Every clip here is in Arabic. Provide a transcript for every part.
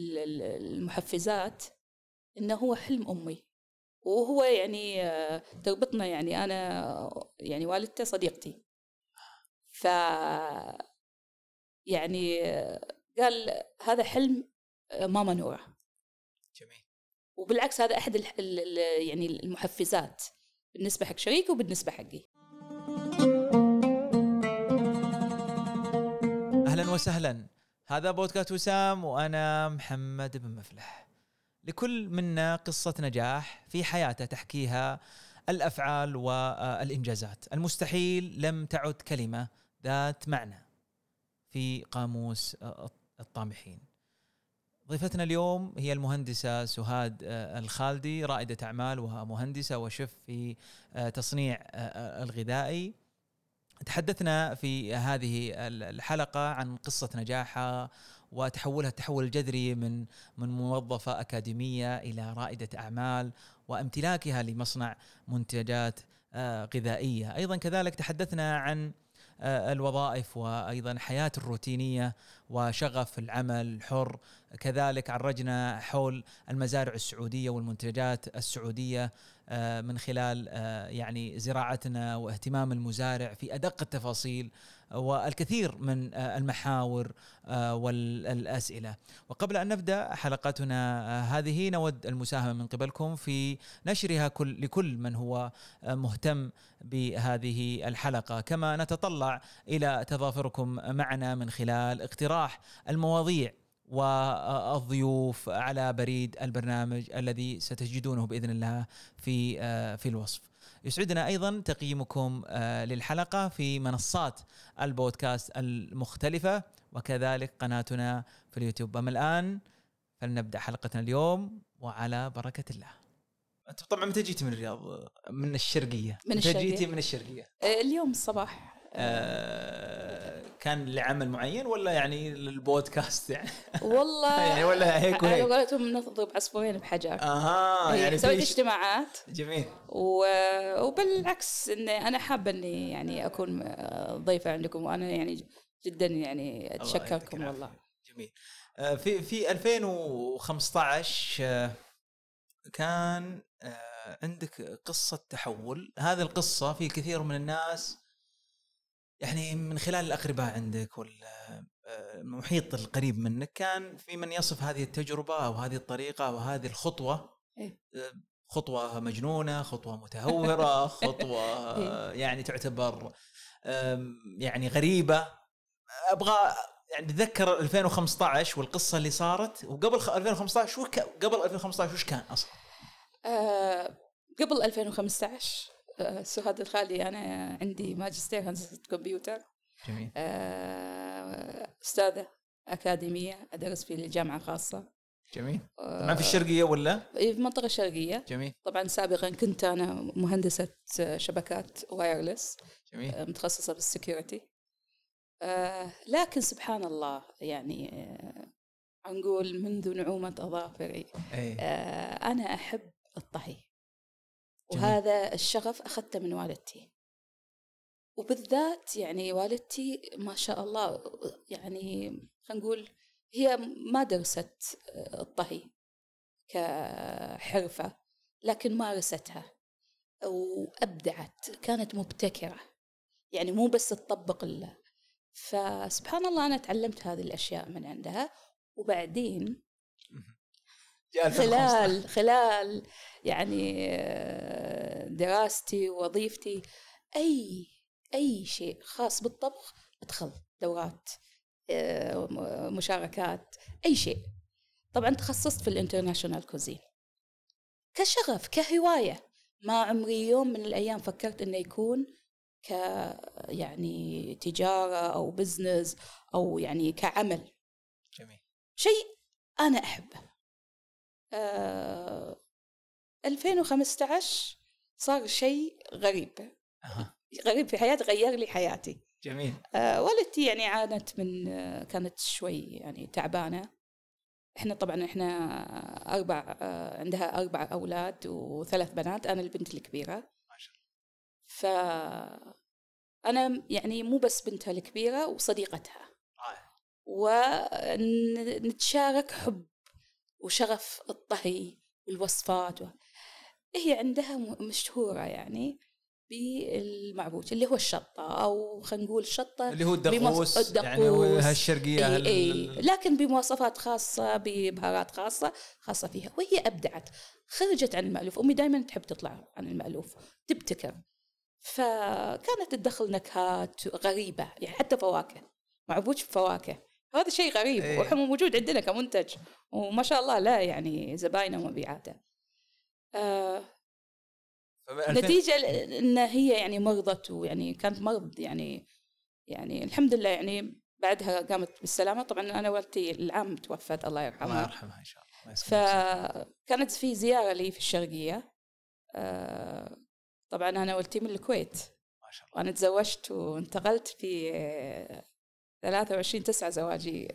ال- ال- المحفزات إنه هو حلم أمي. وهو يعني آه، تربطنا يعني أنا يعني والدته صديقتي. ف يعني آه، قال هذا حلم آه، ماما نورة. جميل. وبالعكس هذا أحد الح- ال- ال- يعني المحفزات بالنسبة حق شريكي وبالنسبة حقي. أهلا وسهلا. هذا بودكاست وسام وأنا محمد بن مفلح. لكل منا قصة نجاح في حياته تحكيها الأفعال والإنجازات. المستحيل لم تعد كلمة ذات معنى في قاموس الطامحين. ضيفتنا اليوم هي المهندسة سهاد الخالدي رائدة أعمال ومهندسة وشف في تصنيع الغذائي. تحدثنا في هذه الحلقة عن قصة نجاحها وتحولها التحول الجذري من من موظفة أكاديمية إلى رائدة أعمال وامتلاكها لمصنع منتجات آه، غذائية. أيضا كذلك تحدثنا عن آه، الوظائف وأيضا حياة الروتينية وشغف العمل الحر. كذلك عرجنا حول المزارع السعودية والمنتجات السعودية من خلال آه، يعني زراعتنا واهتمام المزارع في أدق التفاصيل والكثير من آه، المحاور آه، والأسئلة. وقبل أن نبدأ حلقتنا آه، هذه نود المساهمة من قبلكم في نشرها كل لكل من هو آه، مهتم بهذه الحلقة. كما نتطلع إلى تضافركم معنا من خلال اقتراح المواضيع والضيوف على بريد البرنامج الذي ستجدونه بإذن الله في آه، في الوصف. يسعدنا أيضا تقييمكم آه، للحلقة في منصات البودكاست المختلفة وكذلك قناتنا في اليوتيوب أما الآن فلنبدأ حلقتنا اليوم وعلى بركة الله. أنت طبعا متى جيتي من الرياض؟ من الشرقية. من متى الشرقية. جيتي من الشرقية؟ آه، اليوم الصباح آه كان لعمل معين ولا يعني للبودكاست يعني؟ والله يعني ولا هيك على وهيك؟ قولتهم نضرب عصفورين بحجر أها إيه، يعني سويت اجتماعات جميل و- وبالعكس ان أنا حابة إني يعني أكون آه، ضيفة عندكم وأنا يعني جدا يعني أتشكركم. والله جميل آه، في في 2015 آه، كان عندك قصة تحول هذه القصة في كثير من الناس يعني من خلال الأقرباء عندك ولا آه، القريب منك كان في من يصف هذه التجربة أو هذه الطريقة أو هذه الخطوة. إيه. آه، خطوة مجنونة خطوة متهورة خطوة آه، يعني تعتبر يعني غريبة. أبغى يعني أتذكر 2015 والقصة اللي صارت. وقبل خ- 2015 شو ك... قبل 2015 وش كان أصلا؟ آه، قبل 2015 آه، سهاد الخالي أنا عندي ماجستير هندسة كمبيوتر. جميل. آه، أستاذة أكاديمية أدرس في الجامعة خاصه جميل. آه، طبعا في الشرقية ولا؟ في المنطقة الشرقية. جميل. طبعا سابقا كنت أنا مهندسة شبكات wireless جميل. متخصصة بال security. آه لكن سبحان الله يعني آه نقول منذ نعومة أظافري اي آه أنا أحب الطهي. وهذا الشغف أخذته من والدتي. وبالذات يعني والدتي ما شاء الله يعني خلينا نقول هي ما درست آه، الطهي كحرفة لكن مارستها وأبدعت كانت مبتكرة. يعني مو بس تطبق الله فسبحان الله أنا تعلمت هذه الأشياء من عندها. وبعدين جاء 2015. خلال خلال يعني آه، دراستي ووظيفتي أي أي شيء خاص بالطبخ أدخل دورات آه، مشاركات أي شيء. طبعا تخصصت في ال international cuisine. كشغف كهواية. ما عمري يوم من الأيام فكرت إنه يكون ك يعني تجارة أو business أو يعني كعمل. جميل. شيء أنا أحبه. آه 2015 صار شيء غريب. أها. غريب في حياتي غير لي حياتي. جميل. آه والدتي يعني عانت من آه كانت شوي يعني تعبانة. إحنا طبعا إحنا أربع آه عندها أربع أولاد وثلاث بنات أنا البنت الكبيرة. ما شاء الله. ف أنا يعني مو بس بنتها الكبيرة وصديقتها. رائع. ونتشارك حب وشغف الطهي والوصفات و... هي عندها مشهورة يعني بالمعبوش اللي هو الشطة أو خلينا نقول شطة اللي هو بمص- الدقوس يعني هو الدقوس. هالشرقية إي هال- إي. لكن بمواصفات خاصة ببهارات خاصة خاصة فيها. وهي أبدعت خرجت عن المألوف. أمي دائما تحب تطلع عن المألوف تبتكر. فكانت تدخل نكهات غريبة يعني حتى فواكه معبوش بفواكه هذا شيء غريب إيه. وحمو موجود عندنا كمنتج وما شاء الله لا يعني زباينه ومبيعاته. آه فب- 2000 نتيجة إن هي يعني مرضت ويعني كانت مرض يعني يعني الحمد لله يعني بعدها قامت بالسلامة. طبعا أنا والدتي العام توفت الله الله يرحمها يرحمها إن شاء الله. فكانت في زيارة لي في الشرقية. آه، طبعا أنا والدتي من الكويت. ما شاء الله. وأنا تزوجت وانتقلت في 23 9 زواجي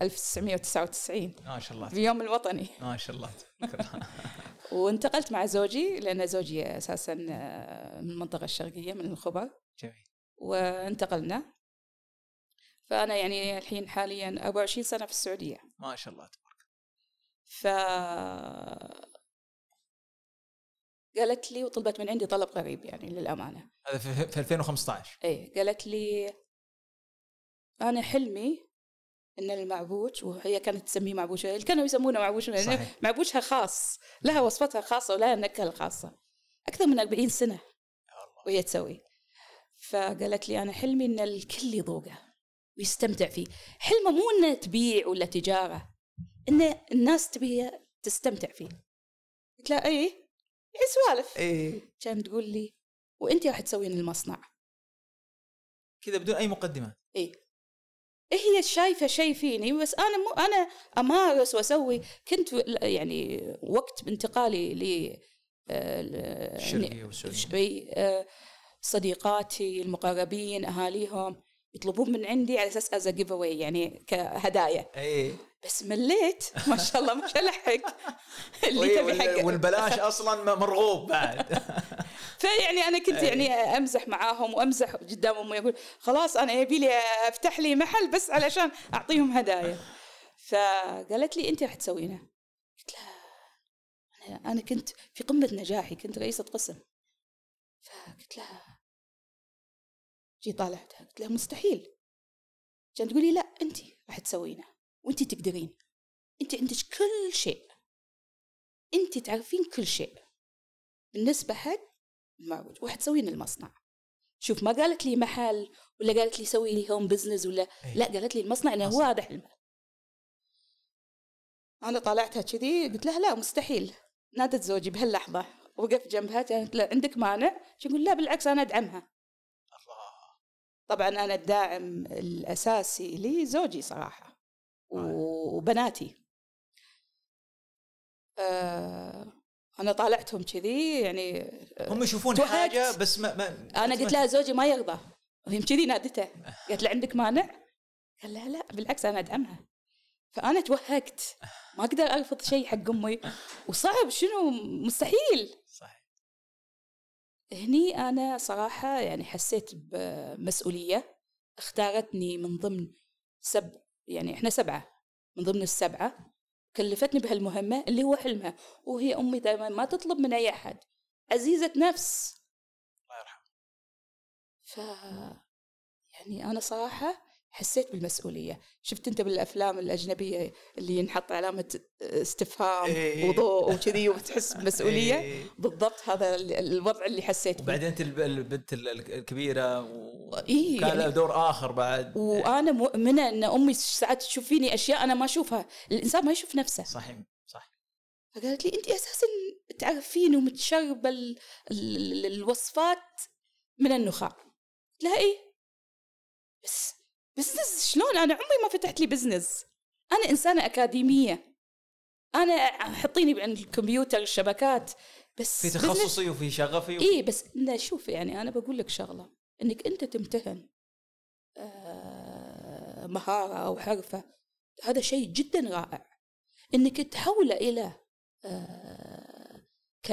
1999 ما شاء الله. في يوم الوطني. ما شاء الله. وانتقلت مع زوجي لأن زوجي أساسا آه، من المنطقة الشرقية من الخبر جميل. وانتقلنا. فأنا يعني الحين حاليا 24 سنة في السعودية. ما شاء الله تبارك. ف قالت لي وطلبت من عندي طلب غريب يعني للأمانة. هذا في في 2015 اي قالت لي أنا حلمي إن المعبوش وهي كانت تسميه معبوش اللي كانوا يسمونه معبوش لأن صحيح. معبوشها خاص لها وصفتها خاصة ولها نكهة الخاصة أكثر من 40 سنة وهي تسوي. فقالت لي أنا حلمي إن الكل يذوقه ويستمتع فيه. حلمه مو إنه تبيع ولا تجارة ان الناس تبي تستمتع فيه. قلت لها اي اي سوالف؟ إيه. كان تقول لي وانت راح تسوين المصنع. كذا بدون أي مقدمه اي هي شايفة شيء فيني؟ بس أنا مو أنا أمارس وأسوي كنت يعني وقت انتقالي ل آه، إي آه، صديقاتي المقربين أهاليهم يطلبون من عندي على أساس as giveaway يعني كهدايا. إيه بس مليت. ما شاء الله مش الحق اللي تبي حق. والبلاش أصلا مرغوب بعد. فيعني أنا كنت أي. يعني أمزح معاهم وأمزح قدام أمي أقول خلاص أنا يبي لي أفتح لي محل بس علشان أعطيهم هدايا. فقالت لي انت راح تسوينه. قلت لها أنا أنا كنت في قمة نجاحي كنت رئيسة قسم. فقلت لها جي طالعتها قلت لها مستحيل. كانت تقولي لا انت راح تسوينه وانت تقدرين. انت عندك كل شيء. انت تعرفين كل شيء. بالنسبة حق المعبوج وحتسوين المصنع. شوف ما قالت لي محل ولا قالت لي سوي لي home business ولا إيه. لا قالت لي المصنع إنه هو. هذا حلمها أنا طلعتها كذي قلت لها لا مستحيل. نادت زوجي بهاللحظة وقف جنبها قالت له عندك مانع؟ شو يقول لا بالعكس أنا أدعمها. الله. طبعا أنا الداعم الأساسي لي زوجي صراحة وبناتي. آه أنا طالعتهم كذي يعني آه، هم يشوفون توهقت. حاجة بس ما, ما أنا قلت لها زوجي ما يرضى. وهي كذي نادته. قالت له عندك مانع؟ قال لها لا بالعكس أنا أدعمها. فأنا توهقت. ما أقدر أرفض شيء حق أمي. وصعب شنو؟ مستحيل. صحيح. هني أنا صراحة يعني حسيت بمسؤولية. اختارتني من ضمن سب يعني إحنا سبعة. من ضمن السبعة. كلفتني بهالمهمة اللي هو حلمها وهي أمي دائما ما تطلب من أي أحد عزيزة نفس. الله يرحمه. ف يعني أنا صراحة حسيت بالمسؤولية. شفت أنت بالأفلام الأجنبية اللي ينحط علامه استفهام إيه. وضوء وكذي وتحس بمسؤولية؟ إيه. بالضبط هذا ال- الوضع اللي حسيت فيه. وبعدين انت الب- البنت ال- ال- الكبيرة و... إيه كان لها يعني دور آخر بعد. وأنا مؤمنة إن أمي ساعات تشوف فيني أشياء أنا ما أشوفها. الإنسان ما يشوف نفسه. صحيح صح فقالت لي انت أساسا تعرفين ومتشربه ال- ال- ال- الوصفات من النخاع. قلت لها إيه؟ بس business شلون؟ أنا عمري ما فتحت لي business أنا إنسانة أكاديمية. أنا حطيني عند الكمبيوتر الشبكات بس في تخصصي وفي شغفي إيه بس إنه شوف يعني أنا بقول لك شغلة. إنك أنت تمتهن آه، مهارة أو حرفة هذا شيء جدا رائع. إنك تحوله إلى آه، ك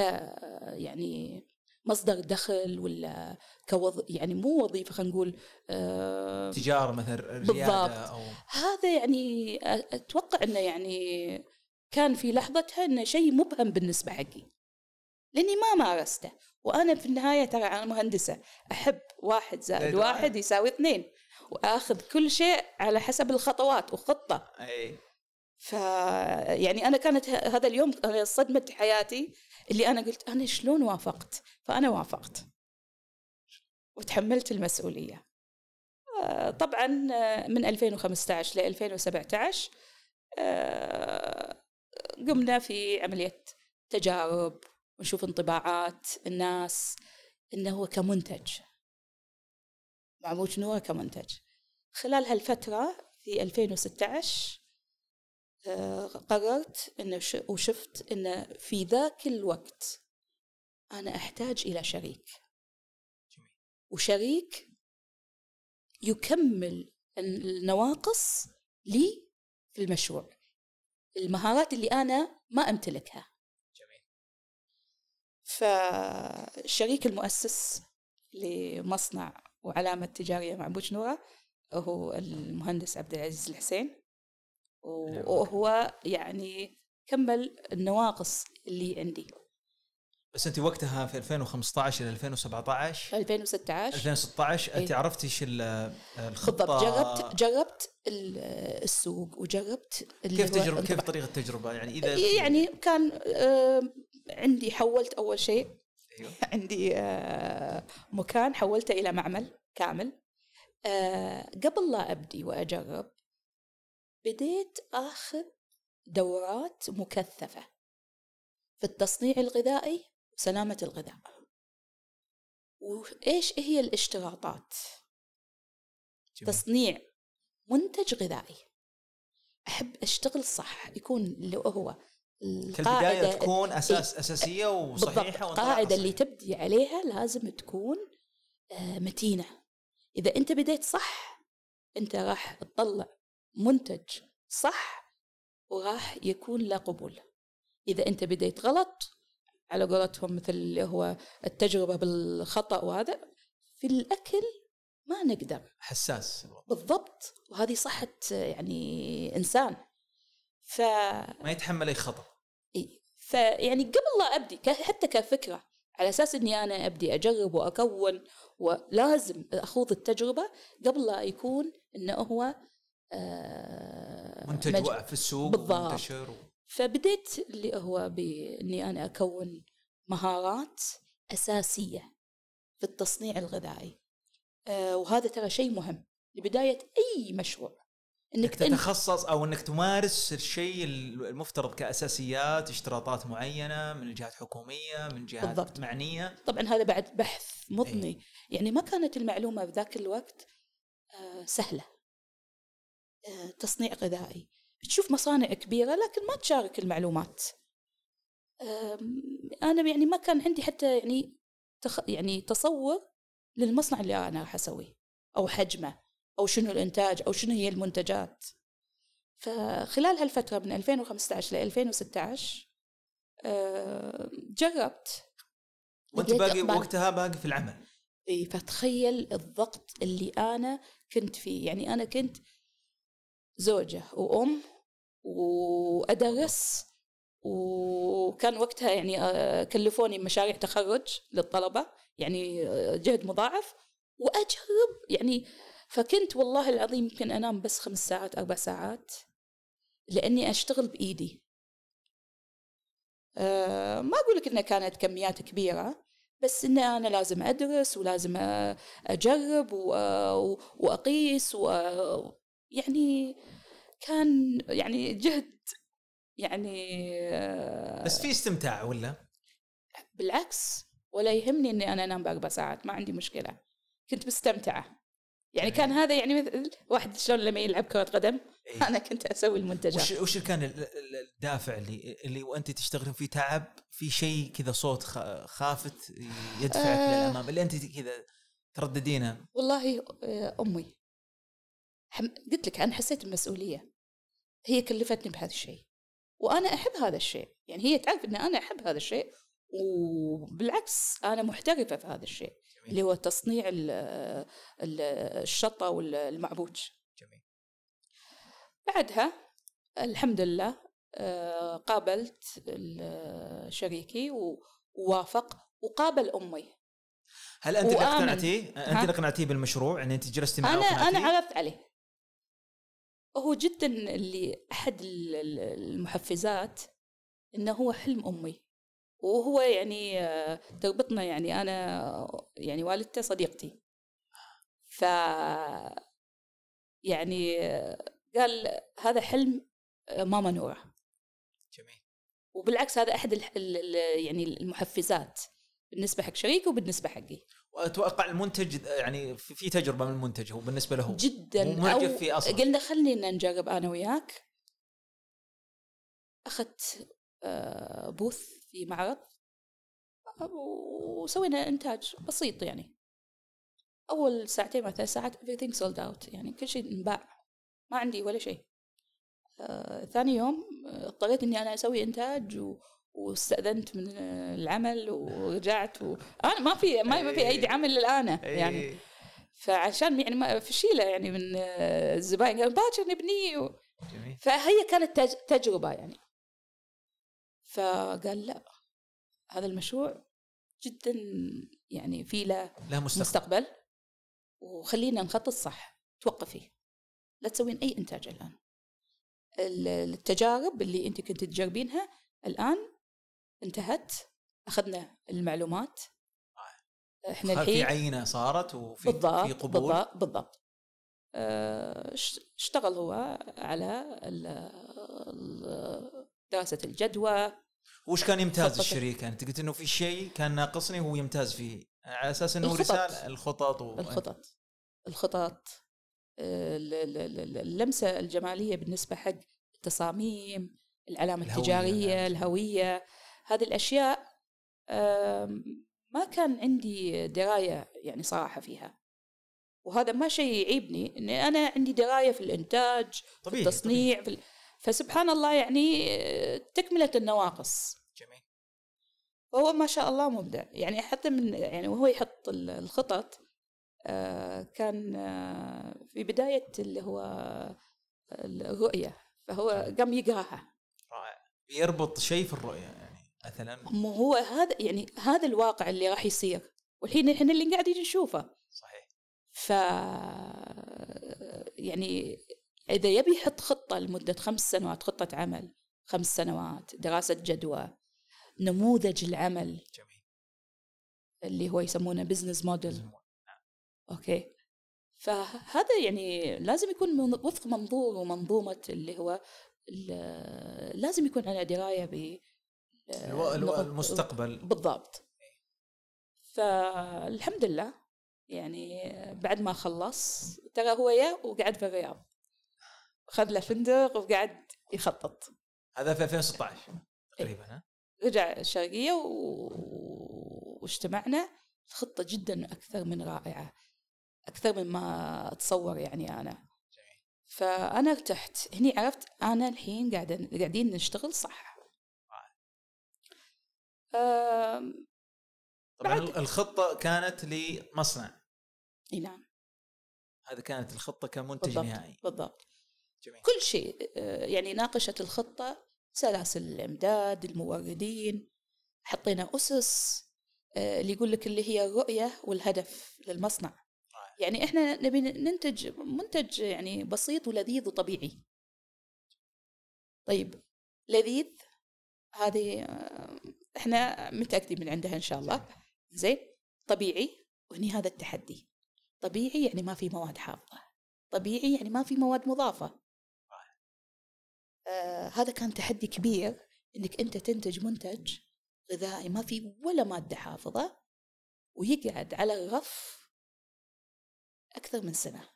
يعني مصدر دخل ولا كوظ يعني مو وظيفة خلينا نقول آه، تجارة مثلا ريادة بالضبط. أو هذا يعني أتوقع إنه يعني كان في لحظتها إنه شيء مبهم بالنسبة حقي. لأني ما مارسته. وأنا في النهاية ترى أنا مهندسة. أحب واحد زائد واحد يساوي اثنين. وأخذ كل شيء على حسب الخطوات وخطه اي ف يعني أنا كانت هذا اليوم صدمة حياتي اللي أنا قلت أنا شلون وافقت؟ فأنا وافقت. وتحملت المسؤولية. آه، طبعا آه، من 2015 ل 2017 آه، قمنا في عملية تجارب ونشوف انطباعات الناس إنه هو كمنتج. معموج نور كمنتج. خلال هالفترة في 2016 آه، قررت انه ش- وشفت انه في ذاك الوقت أنا أحتاج إلى شريك. وشريك يكمل النواقص لي في المشروع. المهارات اللي أنا ما أمتلكها. جميل. فالشريك المؤسس لمصنع وعلامة تجارية مع بوش نورة هو المهندس عبد العزيز الحسين. وهو يعني كمل النواقص اللي عندي. بس انت وقتها في 2015 إلى 2017 2016 2016 انت إيه. عرفتي إيش ال- الخطة؟ بالضبط جربت جربت ال- السوق وجربت كيف تجربه كيف. طريقة التجربه يعني إذا يعني كان آه، عندي حولت أول شيء. أيوه. عندي آه، مكان حولته إلى معمل كامل. آه، قبل لا أبدي وأجرب بديت آخذ دورات مكثفة في التصنيع الغذائي وسلامة الغذاء وإيش هي الاشتراطات جميل. تصنيع منتج غذائي أحب أشتغل صح يكون اللي هو كالبدايه تكون وصحيحة بالضبط وانطلاقة القاعدة اللي. تبدي عليها لازم تكون آه، متينة إذا أنت بديت صح أنت راح تطلع منتج صح وراح يكون له قبول. إذا أنت بديت غلط على قولتهم مثل اللي هو التجربة بالخطأ وهذا في الأكل ما نقدر. حساس. بالضبط. وهذه صحة يعني إنسان. ف ما يتحمل أي خطأ. إي. فيعني قبل لا أبدي ك- حتى كفكرة على أساس إني أنا أبدي أجرب وأكون ولازم أخوض التجربة قبل لا يكون إنه هو منتج مج- في السوق بالضبط. منتشر و... فبديت اللي هو باني أنا أكون مهارات أساسية في التصنيع الغذائي. آه، وهذا ترى شيء مهم. لبداية أي مشروع. إنك تتخصص أو إنك تمارس الشيء المفترض كأساسيات اشتراطات معينة من الجهات حكومية من جهات بالضبط. معنية. طبعا هذا بعد بحث مضني. يعني ما كانت المعلومة في ذاك الوقت آه، سهلة. آه، تصنيع غذائي. تشوف مصانع كبيرة لكن ما تشارك المعلومات. أنا يعني ما كان عندي حتى يعني تخ يعني تصور للمصنع اللي أنا راح أسويه أو حجمه أو شنو الإنتاج أو شنو هي المنتجات. فخلال هالفترة من 2015 ل 2016 آه، جربت. وأنت باقي. وقتها باقي في العمل. إي فتخيل الضغط اللي أنا كنت فيه. يعني أنا كنت زوجة وأم وأدرس وكان وقتها يعني آه، كلفوني مشاريع تخرج للطلبة يعني آه، جهد مضاعف وأجرب يعني فكنت والله العظيم يمكن أنام بس خمس ساعات أربع ساعات لأني أشتغل بإيدي. آه، ما أقول لك إنها كانت كميات كبيرة بس إن أنا لازم أدرس ولازم أ- أجرب و- وأقيس و يعني كان يعني جهد يعني آه، بس في استمتاع ولا؟ بالعكس ولا يهمني إني أنا أنام باربع ساعات ما عندي مشكلة. كنت مستمتعة. يعني كان هذا يعني مثل واحد شلون لما يلعب كرة قدم إيه. أنا كنت أسوي المنتجات. وش وش كان ال- ال- الدافع اللي اللي وأنت تشتغلين فيه؟ تعب؟ في شيء كذا صوت خافت يدفعك آه. للأمام؟ اللي أنت كذا ترددينه؟ والله آه، أمي. قلت لك أنا حسيت المسؤولية هي كلفتني بهذا الشيء وأنا أحب هذا الشيء يعني هي تعرف إن أنا أحب هذا الشيء وبالعكس أنا محترفة في هذا الشيء جميل. اللي هو تصنيع ال- ال- الشطة والمعبوج جميل بعدها الحمد لله آه، قابلت شريكي ووافق وقابل أمي هل أنت اللي. أقنعتيه؟ أنت؟ اللي أقنعتيه بالمشروع يعني أنت جلستي معه أنا؟ أنا عرضت عليه هو جدا اللي ال- المحفزات إنه هو حلم أمي. وهو يعني آه، تربطنا يعني أنا يعني والدته صديقتي. ف يعني آه، قال هذا حلم آه، ماما نورة. جميل. وبالعكس هذا أحد ال- ال- ال- يعني المحفزات بالنسبة حق شريكي وبالنسبة حقي. وأتوقع المنتج يعني في تجربة من المنتج هو بالنسبة له جدا. معجب فيه أصلاً. قلنا خلينا نجرب أنا وياك. أخذت آه، بوث في معرض وسوينا إنتاج بسيط يعني. أول ساعتين مثلا ساعات everything sold out يعني كل شيء انباع. ما عندي ولا شيء. آه، ثاني يوم آه، اضطريت إني أنا أسوي إنتاج و واستأذنت من العمل ورجعت و... أنا ما في ما ما في ايدي عمل الآن يعني. إيه. فعشان يعني ما فشيله يعني من الزباين قالوا باكر نبنيه و... جميل. فهي كانت تج... تجربة يعني. فقال لا هذا المشروع جدا يعني في له له مستقبل. مستقبل وخلينا نخطط صح توقفي لا تسوين أي إنتاج الآن. ال- التجارب اللي أنت كنت تجربينها الآن انتهت أخذنا المعلومات. إحنا في الحين عينة صارت وفي بالضبط في قبول؟ بالضبط بالضبط. آه، اش- اشتغل هو على دراسة الجدوى. وش كان يمتاز. الشريك؟ يعني انت قلت إنه في شيء كان ناقصني وهو يمتاز فيه على أساس إنه. رسالة الخطط و... الخطط. الخطط ال- ال- ال- اللمسة الجمالية بالنسبة حق التصاميم العلامة الهوية، التجارية نعم. الهوية. هذه الأشياء ما كان عندي دراية يعني صراحة فيها. وهذا ما شيء يعيبني اني أنا عندي دراية في الإنتاج في طبيعي التصنيع في ال... فسبحان الله يعني آه، تكملة النواقص. جميل. وهو ما شاء الله مبدع. يعني حتى من يعني وهو يحط ال- الخطط آه، كان آه، في بداية اللي هو الرؤية. فهو قام يقراها. رائع. يربط شيء في الرؤية. يعني مثلا مو هو هذا يعني هذا الواقع اللي راح يصير. والحين إحنا اللي قاعدين نشوفه. صحيح. ف يعني إذا يبي يحط خطة لمدة خمس سنوات خطة عمل خمس سنوات دراسة جدوى نموذج العمل جميل. اللي هو يسمونه business model okay. فهذا يعني لازم يكون من- وفق منظور ومنظومة اللي هو لازم يكون على دراية المستقبل. بالضبط. فالحمد لله. يعني بعد ما خلص ترى هو يا وقعد في الرياض. خذ له فندق وقعد يخطط. هذا في 2016 تقريبا ها؟ رجع الشرقية و- واجتمعنا. الخطة جدا أكثر من رائعة. أكثر مما أتصور يعني أنا. فأنا ارتحت. هني عرفت أنا الحين قاعدة قاعدين نشتغل صح. طبعا بعد- الخطة كانت لمصنع. إي نعم. هذه كانت الخطة كمنتج بالضبط نهائي. بالضبط. جميل. كل شيء آه، يعني ناقشت الخطة سلاسل الإمداد الموردين حطينا أسس آه، اللي يقول لك اللي هي الرؤية والهدف للمصنع. يعني إحنا نبي ننتج منتج يعني بسيط ولذيذ وطبيعي. طيب لذيذ هذه آه، إحنا متأكدين من عندها إن شاء الله. زين طبيعي وهني هذا التحدي. طبيعي يعني ما في مواد حافظة. طبيعي يعني ما في مواد مضافة. آه هذا كان تحدي كبير إنك أنت تنتج منتج غذائي ما في ولا مادة حافظة ويقعد على الرف أكثر من سنة.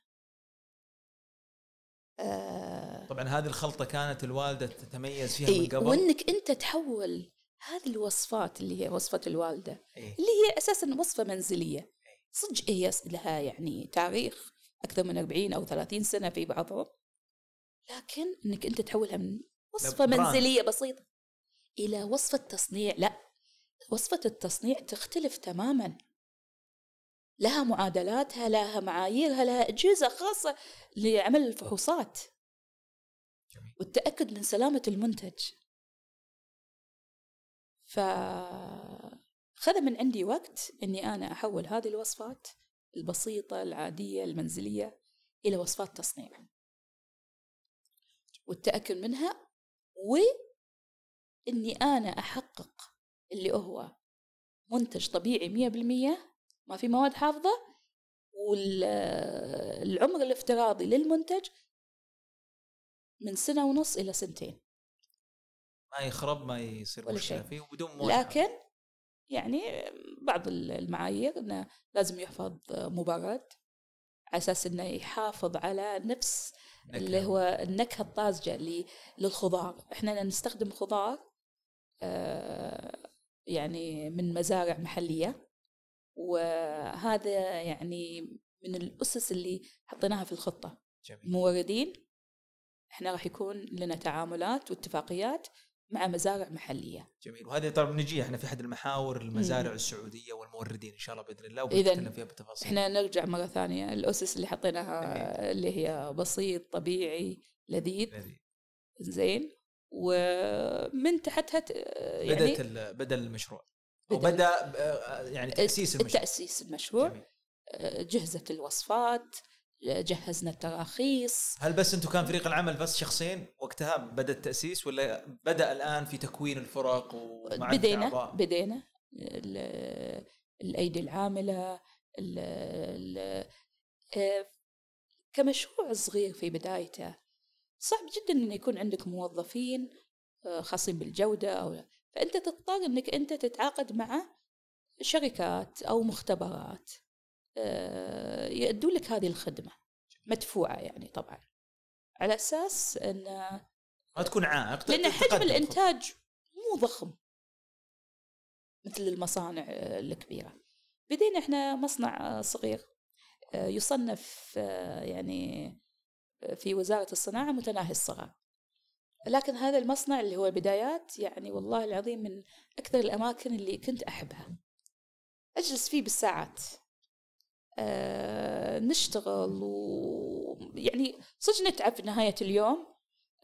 آه طبعا هذه الخلطة كانت الوالدة تتميز فيها اي من قبل. وإنك أنت تحول هذه الوصفات اللي هي وصفة الوالدة إيه. اللي هي أساسا وصفة منزلية. صدق هي لها يعني تاريخ أكثر من 40 أو 30 سنة في بعضهم. لكن إنك أنت تحولها من وصفة. منزلية بسيطة إلى وصفة تصنيع لا وصفة التصنيع تختلف تماما. لها معادلاتها لها معاييرها لها أجهزة خاصة لعمل الفحوصات. جميل. والتاكد من سلامة المنتج. ف خذ من عندي وقت إني أنا أحول هذه الوصفات البسيطة العادية المنزلية إلى وصفات تصنيع. والتأكد منها واني أنا أحقق اللي هو منتج طبيعي مية بالمية ما في مواد حافظة والعمر الافتراضي للمنتج من سنة ونص إلى سنتين ما يخرب ما يصير ولا مشكلة شيء. فيه وبدون مواد لكن يعني بعض المعايير إنه لازم يحفظ مبرد على أساس إنه يحافظ على نفس نكهة. اللي هو النكهة الطازجة للخضار إحنا نستخدم خضار آه، يعني من مزارع محلية وهذا يعني من الأسس اللي حطيناها في الخطة. جميل. موردين إحنا راح يكون لنا تعاملات واتفاقيات مع مزارع محلية. جميل. وهذه طبعا نجي إحنا في أحد المحاور المزارع السعودية والموردين إن شاء الله بإذن الله وبنتكلم فيها بالتفاصيل إحنا نرجع مرة ثانية. الأسس اللي حطيناها اللي هي بسيط طبيعي لذيذ. لذيذ. زين. ومن تحتها يعني بدأت بدأ المشروع. أو بدأ- بدا آه، يعني تأسيس المشروع. التأسيس المشروع. جميل. جهزت الوصفات جهزنا التراخيص. هل بس أنتم كان فريق العمل بس شخصين وقتها بدأ التأسيس ولا بدأ الآن في تكوين الفرق ومع بدينا؟ بدينا. ال- الأيدي العاملة ال- ال- آه، كمشروع صغير في بدايته. صعب جدا أن يكون عندك موظفين آه، خاصين بالجودة أو فأنت تضطر أنك أنت تتعاقد مع شركات أو مختبرات آه، يأدوا لك هذه الخدمة مدفوعة يعني طبعا. على أساس أن ما تكون عائق لأن حجم الإنتاج مو ضخم مثل المصانع الكبيرة. بدينا إحنا مصنع صغير آه، يصنف آه، يعني في وزارة الصناعة متناهي الصغر لكن هذا المصنع اللي هو بدايات يعني والله العظيم من أكثر الأماكن اللي كنت أحبها. أجلس فيه بالساعات. آه، نشتغل ويعني صدق نتعب في نهاية اليوم.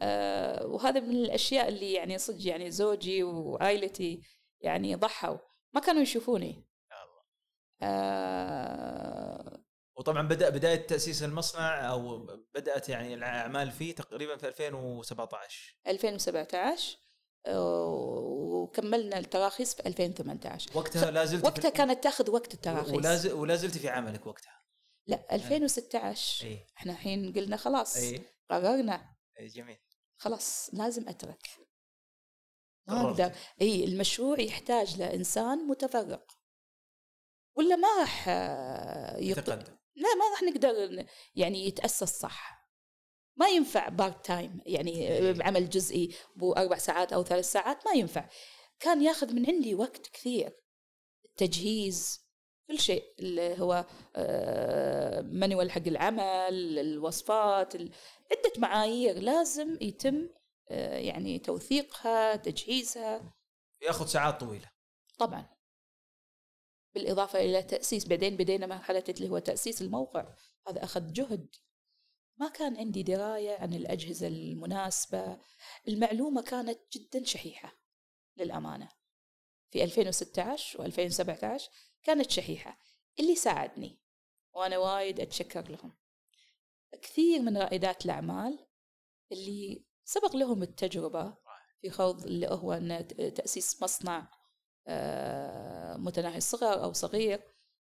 آه، وهذا من الأشياء اللي يعني صدق يعني زوجي وعائلتي يعني ضحوا. ما كانوا يشوفوني. آه، وطبعا بدأ بداية تأسيس المصنع أو بدأت يعني الأعمال فيه تقريبا في 2017 2017 آه، وكملنا التراخيص في 2018 وقتها لا زلت وقتها كانت تاخذ وقت التراخيص. ولا ز- ولا زلت في عملك وقتها. لا 2016 اي إحنا الحين قلنا خلاص اي قررنا. اي جميل. خلاص لازم أترك. ما. أقدر. إي المشروع يحتاج لإنسان متفرق. ولا ما راح آه،. يتقدم. لا ما راح نقدر يعني يتأسس صح. ما ينفع part time يعني إيه. بعمل جزئي باربع ساعات أو ثلاث ساعات ما ينفع. كان ياخذ من عندي وقت كثير. التجهيز كل شيء اللي هو آه، manual حق العمل الوصفات ال- عدة معايير لازم يتم آه، يعني توثيقها تجهيزها. ياخذ ساعات طويلة. طبعا. بالإضافة إلى تأسيس بعدين بدينا مرحلة اللي هو تأسيس الموقع. هذا أخذ جهد. ما كان عندي دراية عن الأجهزة المناسبة. المعلومة كانت جدا شحيحة للأمانة. في 2016 و2017 كانت شحيحة. اللي ساعدني وأنا وايد أتشكر لهم. كثير من رائدات الأعمال اللي سبق لهم التجربة في خوض اللي هو تأسيس مصنع آه، متناهي الصغر أو صغير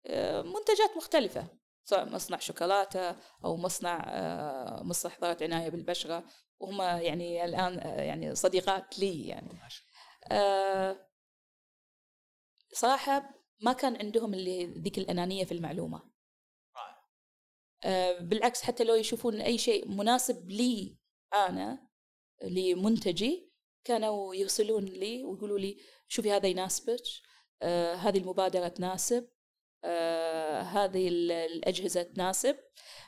آه، منتجات مختلفة سواء مصنع شوكولاتة أو مصنع آه، مستحضرات عناية بالبشرة. وهم يعني الآن آه، يعني صديقات لي يعني. صراحة ما كان عندهم اللي ذيك الأنانية في المعلومة. بالعكس حتى لو يشوفون أي شيء مناسب لي أنا لمنتجي كانوا يرسلون لي ويقولوا لي شوفي هذا يناسبك. آه، هذه المبادرة تناسب آه، هذه ال- الأجهزة تناسب.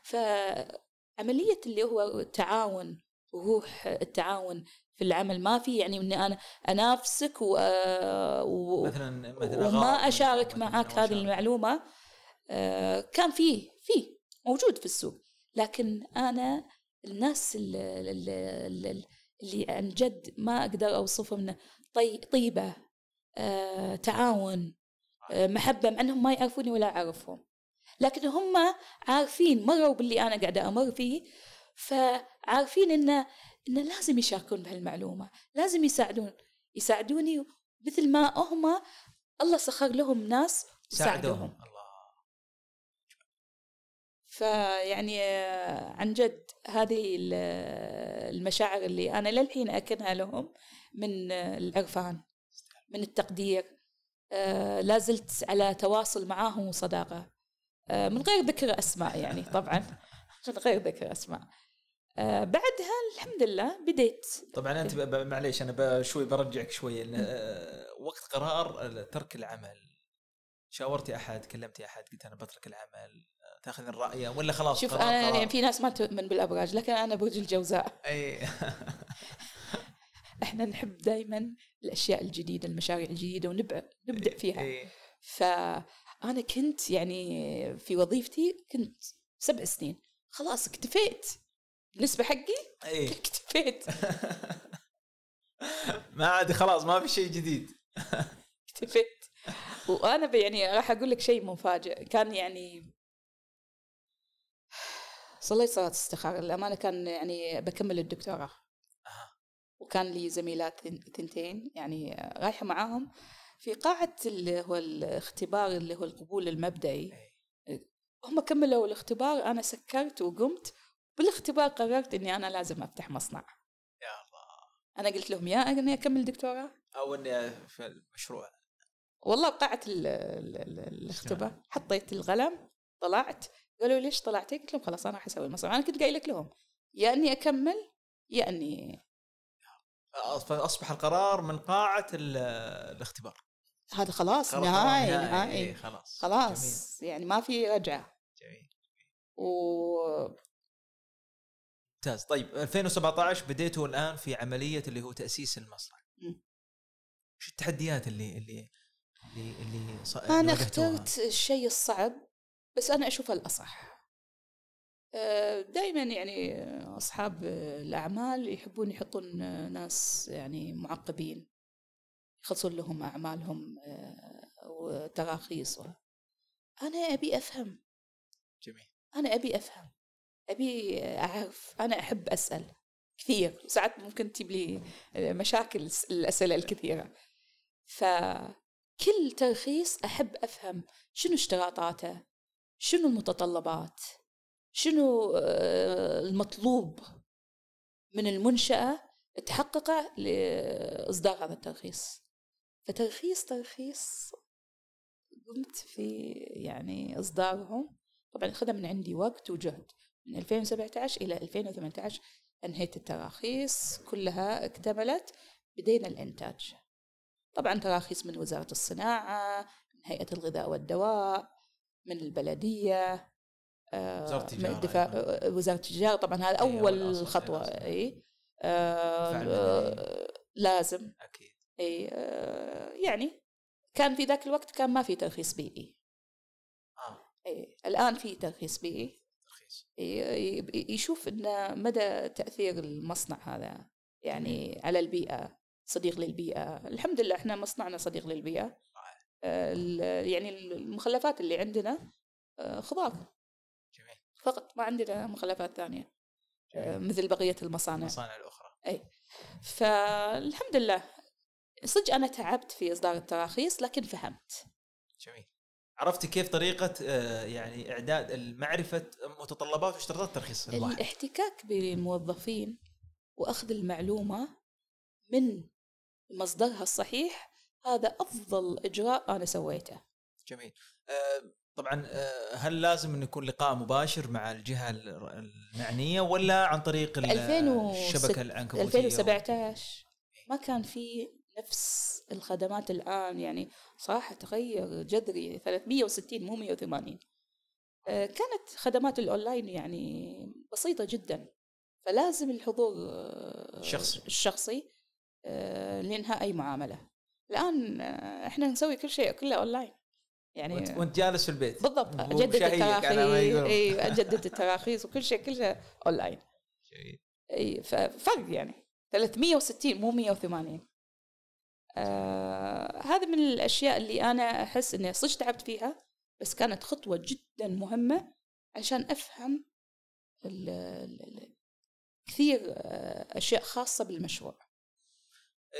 فعملية اللي هو التعاون وروح التعاون في العمل ما في يعني إني أنا أنافسك و... و... مثلا مثلا وما أشارك مثلاً معك هذه. المعلومة. آه، كان فيه فيه موجود في السوق. لكن أنا الناس اللي, اللي عن جد ما أقدر اوصفه من طي طيبة آه، تعاون آه، محبة مع إنهم ما يعرفوني ولا أعرفهم. لكن هم عارفين مروا باللي أنا قاعدة أمر فيه فعارفين إن إن لازم يشاركون بهالمعلومة لازم يساعدون يساعدوني مثل ما هم الله سخر لهم ناس ساعدوهم الله. فيعني آه، عن جد هذه ال- المشاعر اللي أنا للحين أكنها لهم من آه، العرفان. من التقدير. آه، لا زلت على تواصل معاهم وصداقة. آه، من غير ذكر أسماء يعني طبعا. من غير ذكر أسماء. آه، بعدها الحمد لله بديت. طبعا أنت معليش أنا شوي برجعك شوي. وقت قرار ترك العمل. شاورتي أحد كلمتي أحد قلت أنا بترك العمل. تاخذين رايه ولا خلاص؟ شوف قرار أنا قرار. يعني في ناس ما تؤمن بالأبراج لكن أنا برج الجوزاء. أي. إحنا نحب دائما الأشياء الجديدة المشاريع الجديدة ونبدع نبدع فيها. اي فأنا كنت يعني في وظيفتي كنت سبع سنين. خلاص اكتفيت. بالنسبة حقي اي اكتفيت. ما عاد خلاص ما في شيء جديد. اكتفيت. وأنا ب- يعني راح أقول لك شيء مفاجئ. كان يعني صليت صلاة استخارة. الأمانة كان يعني بكمل الدكتوراه. وكان لي زميلات ثنتين يعني رايحة معاهم في قاعة اللي هو الاختبار اللي هو القبول المبدئي. هم كملوا الاختبار أنا سكرت وقمت. بالاختبار قررت إني أنا لازم أفتح مصنع. يا الله. أنا قلت لهم يا اني اكمل دكتوراه. أو إني في المشروع. والله ال- الاختبار. حطيت القلم طلعت. قالوا لي ليش طلعتي؟ قلت لهم خلاص أنا راح أسوي المصنع. أنا كنت قايل لك لهم يا إني أكمل يا إني فأصبح القرار من قاعة ال- الاختبار. هذا خلاص قرار نهائي إيه، نهائي. خلاص. خلاص يعني ما في رجعة. جميل جميل. و ممتاز. طيب 2017 بديتوا الآن في عملية اللي هو تأسيس المصنع. وش التحديات اللي اللي اللي اللي, ص... اللي واجهتوها؟ اخترت الشيء الصعب بس أنا أشوفه الأصح. دائما يعني أصحاب الأعمال يحبون يحطون ناس يعني معقبين يخلصون لهم أعمالهم آه، وتراخيص أنا أبي أفهم. جميل. أنا أبي أفهم. أبي أعرف. أنا أحب أسأل كثير. ساعات ممكن تجيب لي مشاكل الأسئلة الكثيرة. فكل ترخيص أحب أفهم شنو اشتراطاته شنو المتطلبات شنو آه، المطلوب من المنشأة تحققه لإصدار هذا الترخيص فترخيص ترخيص قمت في يعني إصدارهم. طبعا أخذ من عندي وقت وجهد. من 2017 إلى 2018 أنهيت التراخيص. كلها اكتملت بدينا الإنتاج. طبعا تراخيص من وزارة الصناعة من هيئة الغذاء والدواء من البلدية. آه، وزارة من التجارة الدفاع أيضاً. آه، وزارة التجارة طبعا هذا أي، أول أول أصل، خطوة. أي، أصل. أي آه، آه،. لازم. أكيد. إي آه، يعني كان في ذاك الوقت كان ما في ترخيص بيئي. آه. إي الآن في ترخيص بيئي. ترخيص. يشوف إن مدى تأثير المصنع هذا يعني على البيئة صديق للبيئة. الحمد لله إحنا مصنعنا صديق للبيئة. آه، يعني المخلفات اللي عندنا آه، خضار. فقط ما عندنا مخلفات ثانية آه،. مثل بقية المصانع. المصانع الأخرى. فالحمد لله. صدق أنا تعبت في إصدار التراخيص لكن فهمت. جميل. عرفتي كيف طريقة آه، يعني إعداد معرفة متطلبات واشتراطات الترخيص الواحد؟ الاحتكاك بالموظفين وأخذ المعلومة من مصدرها الصحيح هذا أفضل إجراء أنا سويته. جميل. آه، طبعا آه، هل لازم أن يكون لقاء مباشر مع الجهة ال- المعنية ولا عن طريق ال- 2006 الشبكة العنكبوتية؟ 2017 ما كان في نفس الخدمات الآن يعني صراحة تغير جذري 360 مو 180 آه، كانت خدمات الأونلاين يعني بسيطة جدا فلازم الحضور آه، الشخصي. الشخصي لإنهاء أي معاملة. الآن إحنا نسوي كل شيء كله أونلاين. يعني وانت, وانت جالس في البيت. بالضبط. أجدد التراخيص. إي أجدد التراخيص وكل شيء كل شيء اونلاين جميل. إي ففرق يعني. 360 مو 180 آه هذا من الأشياء اللي أنا أحس إني صدق تعبت فيها بس كانت خطوة جدا مهمة عشان أفهم ال ال كثير آه، أشياء خاصة بالمشروع.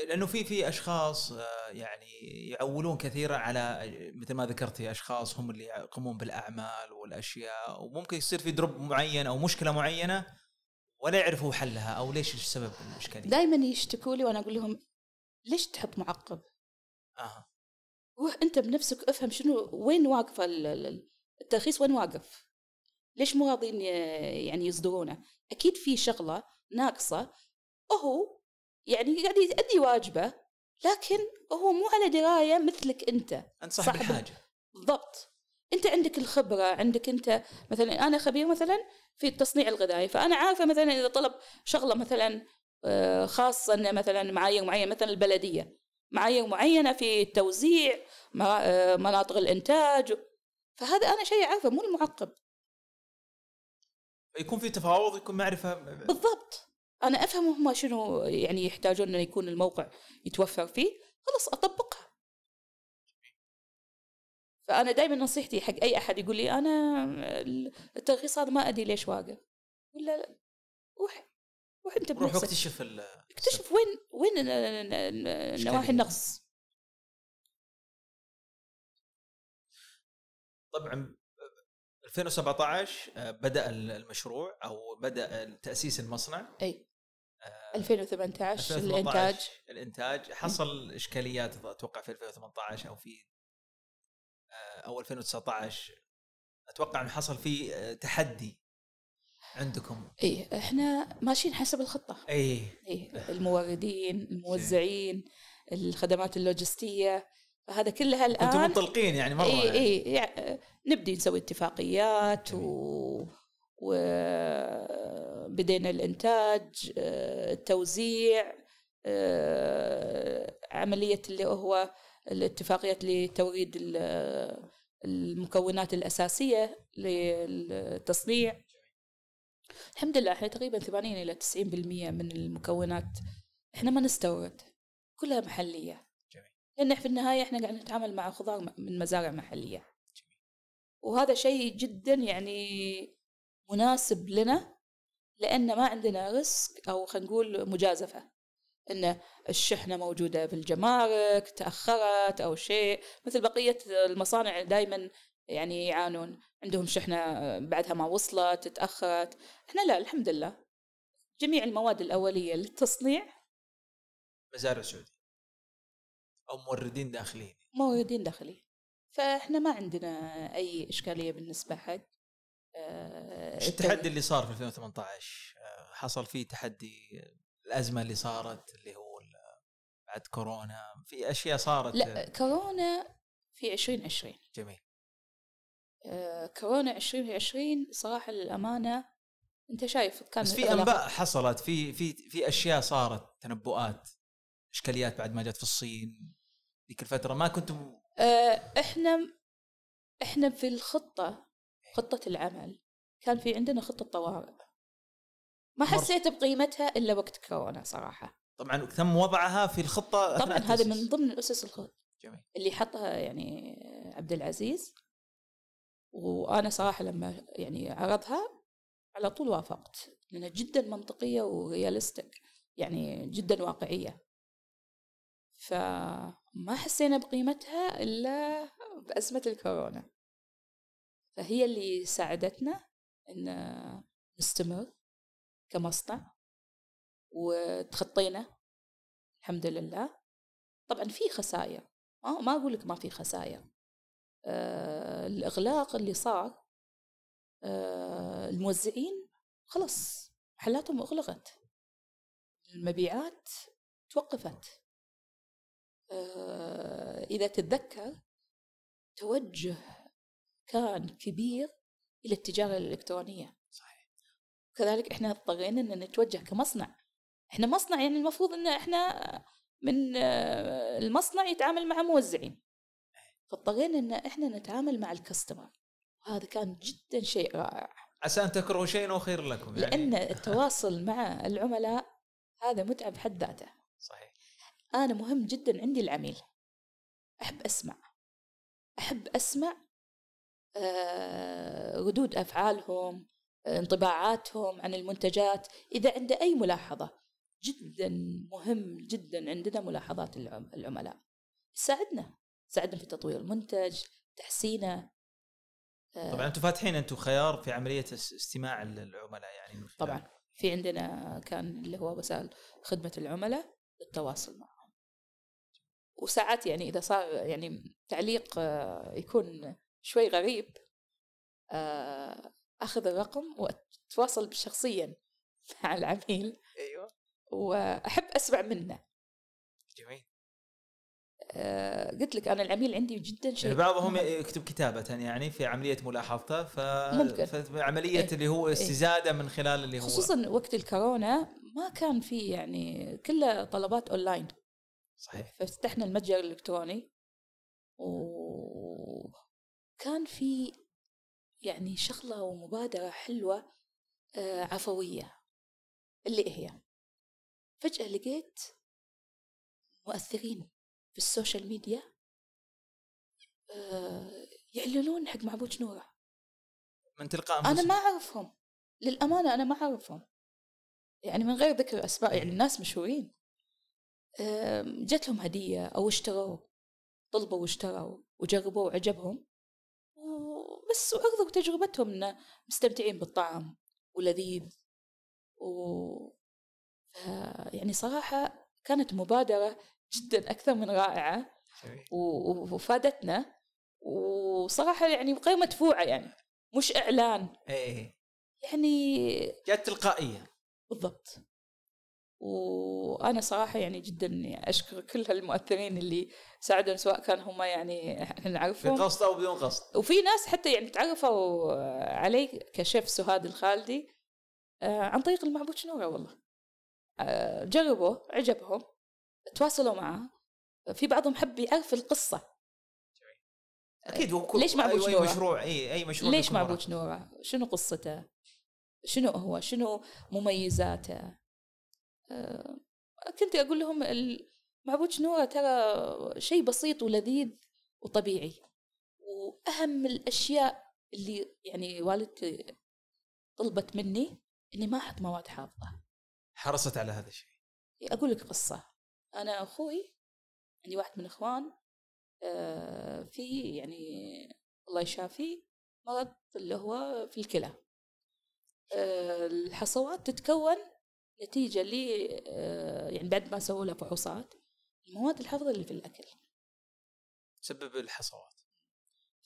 لأنه في في أشخاص آه، يعني يعولون كثيرا على مثل ما ذكرتي أشخاص هم اللي يقومون بالأعمال والأشياء وممكن يصير في دروب معين أو مشكلة معينة ولا يعرفوا حلها أو ليش السبب الإشكالية دائما يشتكوا لي وأنا أقول لهم ليش تحط معقب؟ آه روح أنت بنفسك افهم شنو وين واقفه الترخيص وين واقف؟ ليش مو راضين يعني يصدرونه؟ أكيد في شغلة ناقصة وهو يعني قاعد يؤدي واجبه لكن هو مو على دراية مثلك أنت. أنت صاحب الحاجة. بالضبط. أنت عندك الخبرة عندك أنت مثلا أنا خبير مثلا في التصنيع الغذائي فأنا عارفة مثلا إذا طلب شغلة مثلا آه، خاصة إنه مثلا معايير معينة مثلا البلدية. معايير معينة في التوزيع آه، مناطق الإنتاج. فهذا أنا شيء عارفه مو المعقب. يكون في تفاوض يكون معرفة. بالضبط. أنا أفهم هم شنو يعني يحتاجون إنه يكون الموقع يتوفر فيه خلاص أطبقها. فأنا دائما نصيحتي حق أي أحد يقول لي أنا الترخيص هذا ما أدري ليش واقف. ولا روح روح أنت روح اكتشف اكتشف وين وين نواحي النقص. طبعا 2017 آه، بدأ المشروع أو بدأ تأسيس المصنع. أي. 2018 الإنتاج. الإنتاج. حصل إشكاليات أتوقع في 2018 أو في آه، أو 2019 أتوقع إنه حصل في آه، تحدي عندكم. اي إحنا ماشيين حسب الخطة. اي اي الموردين الموزعين الخدمات اللوجستية. هذا كلها الآن أنتم منطلقين يعني مرة اي اي يعني نبدي نسوي اتفاقيات و وبدينا الإنتاج آه، التوزيع آه، عملية اللي هو الاتفاقيات لتوريد المكونات الأساسية للتصنيع. الحمد لله إحنا تقريبا 80 إلى 90% من المكونات إحنا ما نستورد كلها محلية. جميل. لأن في النهاية إحنا قاعد نتعامل مع خضار من مزارع محلية. جميل. وهذا شيء جدا يعني مناسب لنا لأن ما عندنا ريسك أو خلينا نقول مجازفة. إن الشحنة موجودة في الجمارك تأخرت أو شيء مثل بقية المصانع دائما يعني يعانون. عندهم شحنة بعدها ما وصلت تأخرت. إحنا لا الحمد لله. جميع المواد الأولية للتصنيع مزارع سعودي أو موردين داخليين. موردين داخليين. فإحنا ما عندنا أي إشكالية بالنسبة حق إيش التحدي اللي صار في 2018 آه، حصل فيه تحدي الأزمة اللي صارت اللي هو بعد كورونا في أشياء صارت. لا كورونا في 2020 جميل. آه، كورونا 2020 صراحة للأمانة أنت شايف كان بس في أنباء حصلت في في في أشياء صارت تنبؤات إشكاليات بعد ما جت في الصين ذيك الفترة ما كنتم إحنا إحنا في الخطة خطة العمل. كان في عندنا خطة طوارئ. ما حسيت بقيمتها إلا وقت كورونا صراحة. طبعا تم وضعها في الخطة طبعا هذا من ضمن الأسس الخطة. جميل. اللي حطها يعني عبد العزيز. وأنا صراحة لما يعني عرضها على طول وافقت. لأنها جدا منطقية وريالستيك يعني جدا واقعية. فما حسينا بقيمتها إلا بأزمة الكورونا. فهي اللي ساعدتنا إن نستمر كمصنع وتخطينا. الحمد لله. طبعا في خسائر ما أقول لك ما في خسائر آه الإغلاق اللي صار آه الموزعين خلص محلاتهم أغلقت. المبيعات توقفت. آه إذا تتذكر توجه كان كبير إلى التجارة الإلكترونية. صحيح. كذلك إحنا اضطرينا ان نتوجه كمصنع. إحنا مصنع يعني المفروض إن إحنا من آه، المصنع يتعامل مع موزعين. فاضطرينا إن إحنا نتعامل مع الكاستمر. وهذا كان جدا شيء رائع. عسى أن تكرهوا شيئا وخير لكم يعني. لأن التواصل مع العملاء هذا متعة بحد ذاته. صحيح. أنا مهم جدا عندي العميل. أحب أسمع. أحب أسمع آه، ردود أفعالهم انطباعاتهم عن المنتجات. إذا عنده أي ملاحظة جدا مهم جدا عندنا ملاحظات العم- العملاء. تساعدنا تساعدنا في تطوير المنتج تحسينه. آه، طبعا أنتم فاتحين أنتم خيار في عملية اس- استماع العملاء يعني طبعا. في عندنا كان اللي هو وسائل خدمة العملاء للتواصل معهم. وساعات يعني إذا صار يعني تعليق آه، يكون شوي غريب آه، أخذ الرقم وأتواصل شخصيا مع العميل أيوه. وأحب أسمع منه. جميل. آه، قلت لك أنا العميل عندي جدا يعني شيء بعضهم يكتب كتابة يعني في عملية ملاحظته ف ممكن. في عملية إيه. اللي هو استزادة من خلال اللي هو. خصوصا وقت الكورونا ما كان في يعني كلها طلبات أونلاين. صحيح. ففتحنا المتجر الإلكتروني وكان في يعني شغلة ومبادرة حلوة آه، عفوية اللي هي فجأة لقيت مؤثرين في السوشيال ميديا آه، يعلنون حق معبود نورة. من تلقاء أنا ما أعرفهم. للأمانة أنا ما أعرفهم. يعني من غير ذكر أسماء يعني الناس مشهورين. جت لهم هدية أو اشتروا طلبوا واشتروا وجربوا وعجبهم. بس وعرضوا تجربتهم إنه مستمتعين بالطعم ولذيذ. و يعني صراحة كانت مبادرة جدا أكثر من رائعة. وفادتنا. وصراحة يعني غير مدفوعة يعني مش إعلان. إيه. يعني جات تلقائية بالضبط. وأنا صراحة يعني جدا أشكر كل هالمؤثرين اللي ساعدونا سواء كان هم يعني إحنا نعرفهم. قصد أو بدون قصد. وفي ناس حتى يعني تعرفوا علي كشيف سهاد الخالدي آه، عن طريق المعبود شنورة والله. آه، جربوا عجبهم تواصلوا معه. في بعضهم حب يعرف القصة. أكيد هو ليش معبود شنورة؟ مشروع اي أي مشروع ليش. معبود شنورة شنو قصته؟ شنو هو؟ شنو مميزاته؟ كنت أقول لهم المعبود شنورة ترى شيء بسيط ولذيذ وطبيعي. وأهم الأشياء اللي يعني والدتي طلبت مني إني ما أحط مواد حافظة. حرصت على هذا الشيء. أقول لك قصة. أنا أخوي عندي واحد من إخوان آه، في يعني الله يشافيه مرض اللي هو في الكلى. آه، الحصوات تتكون نتيجة ل آه، يعني بعد ما سووا له فحوصات المواد الحافظة اللي في الأكل. تسبب الحصوات.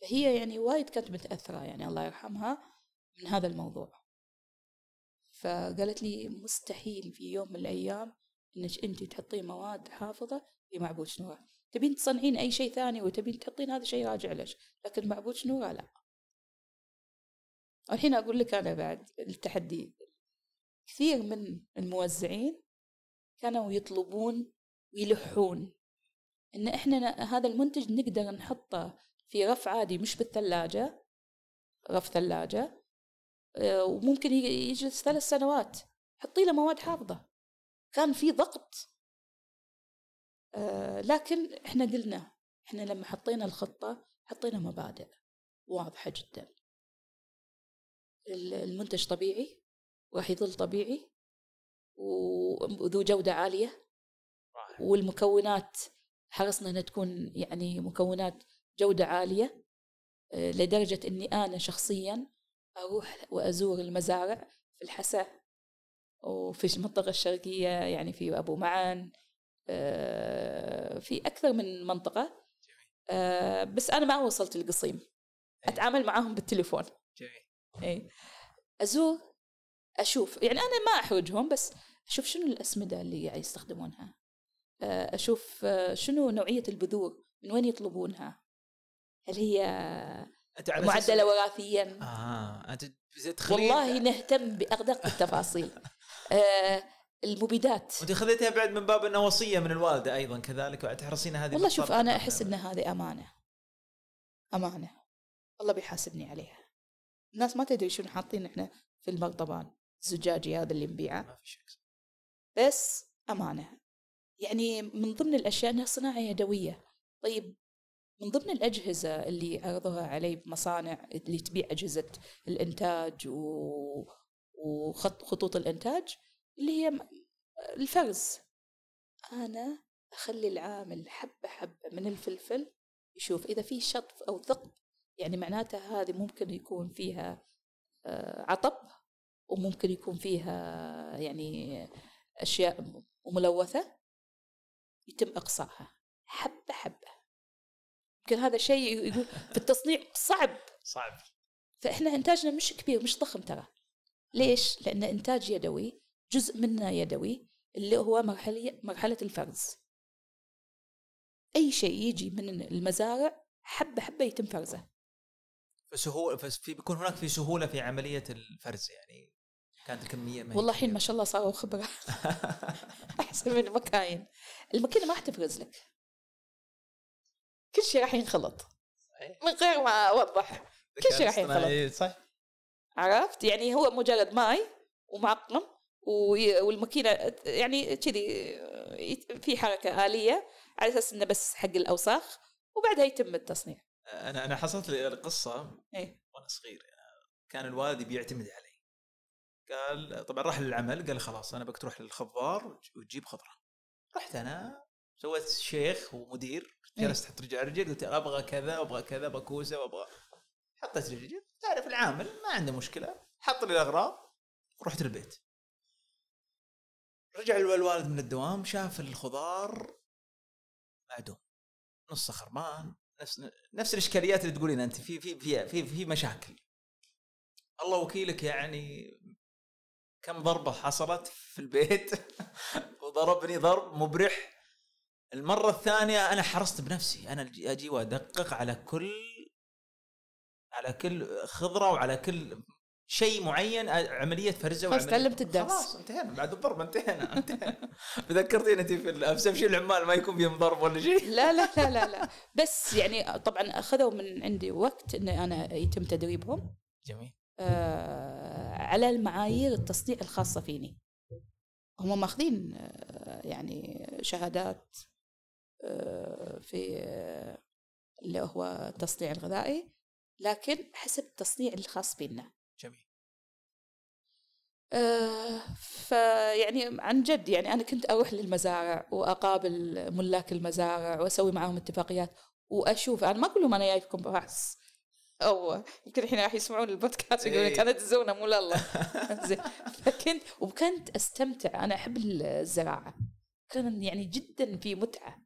فهي يعني وايد كانت متأثرة يعني الله يرحمها من هذا الموضوع. فقالت لي مستحيل في يوم من الأيام إنك أنت تحطين مواد حافظة في معبود شنورة تبين تصنعين أي شيء ثاني وتبين تحطين هذا شيء راجع لك لكن معبود شنورة لا. الحين أقول لك أنا بعد التحدي. كثير من الموزعين كانوا يطلبون ويلحون إن إحنا ن- هذا المنتج نقدر نحطه في رف عادي مش بالثلاجة رف ثلاجة آه، وممكن يجلس ثلاث سنوات. حطي له مواد حافظة. كان في ضغط. آه، لكن إحنا قلنا إحنا لما حطينا الخطة حطينا مبادئ واضحة جدا. ال- المنتج طبيعي. راح يظل طبيعي وذو جودة عالية. والمكونات حرصنا إنها تكون يعني مكونات جودة عالية آه، لدرجة إني أنا شخصيا أروح وأزور المزارع في الحسا وفي المنطقة الشرقية يعني في أبو معان آه، في أكثر من منطقة. آه، بس أنا ما وصلت القصيم أتعامل معاهم بالتليفون. جميل. اي أزور أشوف يعني أنا ما احرجهم بس أشوف شنو الأسمدة اللي قاعد يستخدمونها. آه، أشوف آه، شنو نوعية البذور من وين يطلبونها؟ هل هي معدلة وراثيا آه أنت والله نهتم بادق التفاصيل. آه، المبيدات. وأنت خذيتها بعد من باب إنها وصية من الوالدة أيضا كذلك وتحرصين هذه والله شوف. أنا أحس إن هذه أمانة. أمانة. الله بيحاسبني عليها. الناس ما تدري شنو حاطين إحنا في المرطبان الزجاجي هذا اللي نبيعه. ما في شك. بس أمانة. يعني من ضمن الأشياء إنها صناعة يدوية. طيب من ضمن الأجهزة اللي عرضوها علي بمصانع اللي تبيع أجهزة الإنتاج و... وخط خطوط الإنتاج اللي هي الفرز. أنا أخلي العامل حبة حبة من الفلفل يشوف إذا في شطف أو ثقب يعني معناتها هذه ممكن يكون فيها آه، عطب. وممكن يكون فيها يعني أشياء ملوثة يتم إقصائها. حبة حبة. يمكن هذا الشيء يقول في التصنيع صعب. صعب. فإحنا إنتاجنا مش كبير مش ضخم ترى. ليش؟ لأن إنتاج يدوي جزء منه يدوي اللي هو مرحله مرحلة الفرز. أي شيء يجي من المزارع حبة حبة يتم فرزه. فسهوله في بيكون هناك في سهولة في عملية الفرز يعني. كانت الكمية ما والله الحين. ما شاء الله صاروا خبرة. أحسن من المكاين. الماكينه ما راح تفرز لك. كل شيء راح ينخلط. من غير ما أوضح. كل شيء راح ينخلط. صح. عرفت؟ يعني هو مجرد ماي ومعقم والماكينه يعني كذي في حركة آلية على أساس إنه بس حق الأوساخ وبعدها يتم التصنيع. أنا أنا حصلت لي القصة إيه. وأنا صغير. يعني كان الوالد بيعتمد علي. قال طبعا راح للعمل قال خلاص أنا بك تروح للخضار وتجيب خضرة. رحت أنا سويت شيخ ومدير إيه. جلست أحط رجل على رجل قلت أبغى كذا أبغى كذا أبغى كوسة وابغى حطيت رجل تعرف العامل ما عنده مشكلة. حط لي الأغراض ورحت البيت رجع الوالد من الدوام شاف الخضار معدوم نص خرمان نفس نفس الإشكاليات اللي تقولين أنت في في في في, في مشاكل. الله وكيلك يعني كم ضربة حصلت في البيت؟ وضربني ضرب مبرح. المرة الثانية أنا حرصت بنفسي. أنا أجي- أجي وأدقق على كل على كل خضرة وعلى كل شيء معين عملية فرزة خلاص تعلمت الدرس. خلاص انتهينا. بعد الضرب انتهينا انتهينا. ذكرتيني انت في ال- في العمال ما يكون فيهم ضرب ولا شيء. لا لا لا لا لا. بس يعني طبعا أخذوا من عندي وقت إن أنا يتم تدريبهم. جميل. على المعايير التصنيع الخاصة فيني. هم ماخذين آه يعني شهادات آه في آه اللي هو التصنيع الغذائي لكن حسب التصنيع الخاص فينا جميل. آه، فيعني عن جد يعني أنا كنت أروح للمزارع وأقابل ملاك المزارع وأسوي معاهم اتفاقيات وأشوف أنا ما أقول لهم أنا جايبكم بحث أو يمكن الحين راح يسمعون البودكاست يقولون إيه. كانت تزونا مو لله زين. فكنت وكنت أستمتع. أنا أحب الزراعة. كان يعني جدا في متعة.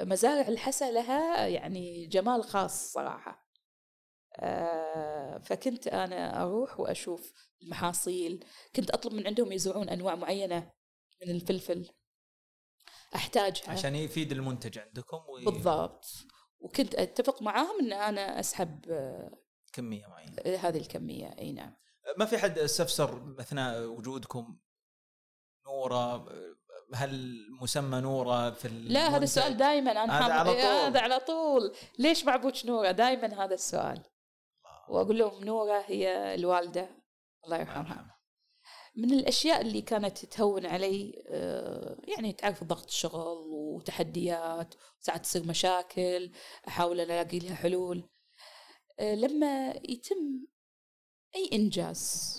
مزارع الحسا لها يعني جمال خاص صراحة. آه، فكنت أنا أروح وأشوف المحاصيل. كنت أطلب من عندهم يزرعون أنواع معينة من الفلفل. أحتاجها. عشان يفيد المنتج عندكم وي- بالضبط. وكنت أتفق معاهم إن أنا أسحب آه، كمية معينة. هذه الكمية إي نعم. ما في حد استفسر أثناء وجودكم نورة؟ هل مسمى نورة في لا هذا؟ السؤال دائما أنا هذا على إيه، طول. هذا على طول. ليش معبوش نورة؟ دائما هذا السؤال. وأقول لهم نورة هي الوالدة الله الله يرحمها. يرحمه. من الأشياء اللي كانت تهون علي آه، يعني تعرف ضغط الشغل وتحديات ساعات تصير مشاكل أحاول أن ألاقي لها حلول. آه، لما يتم أي إنجاز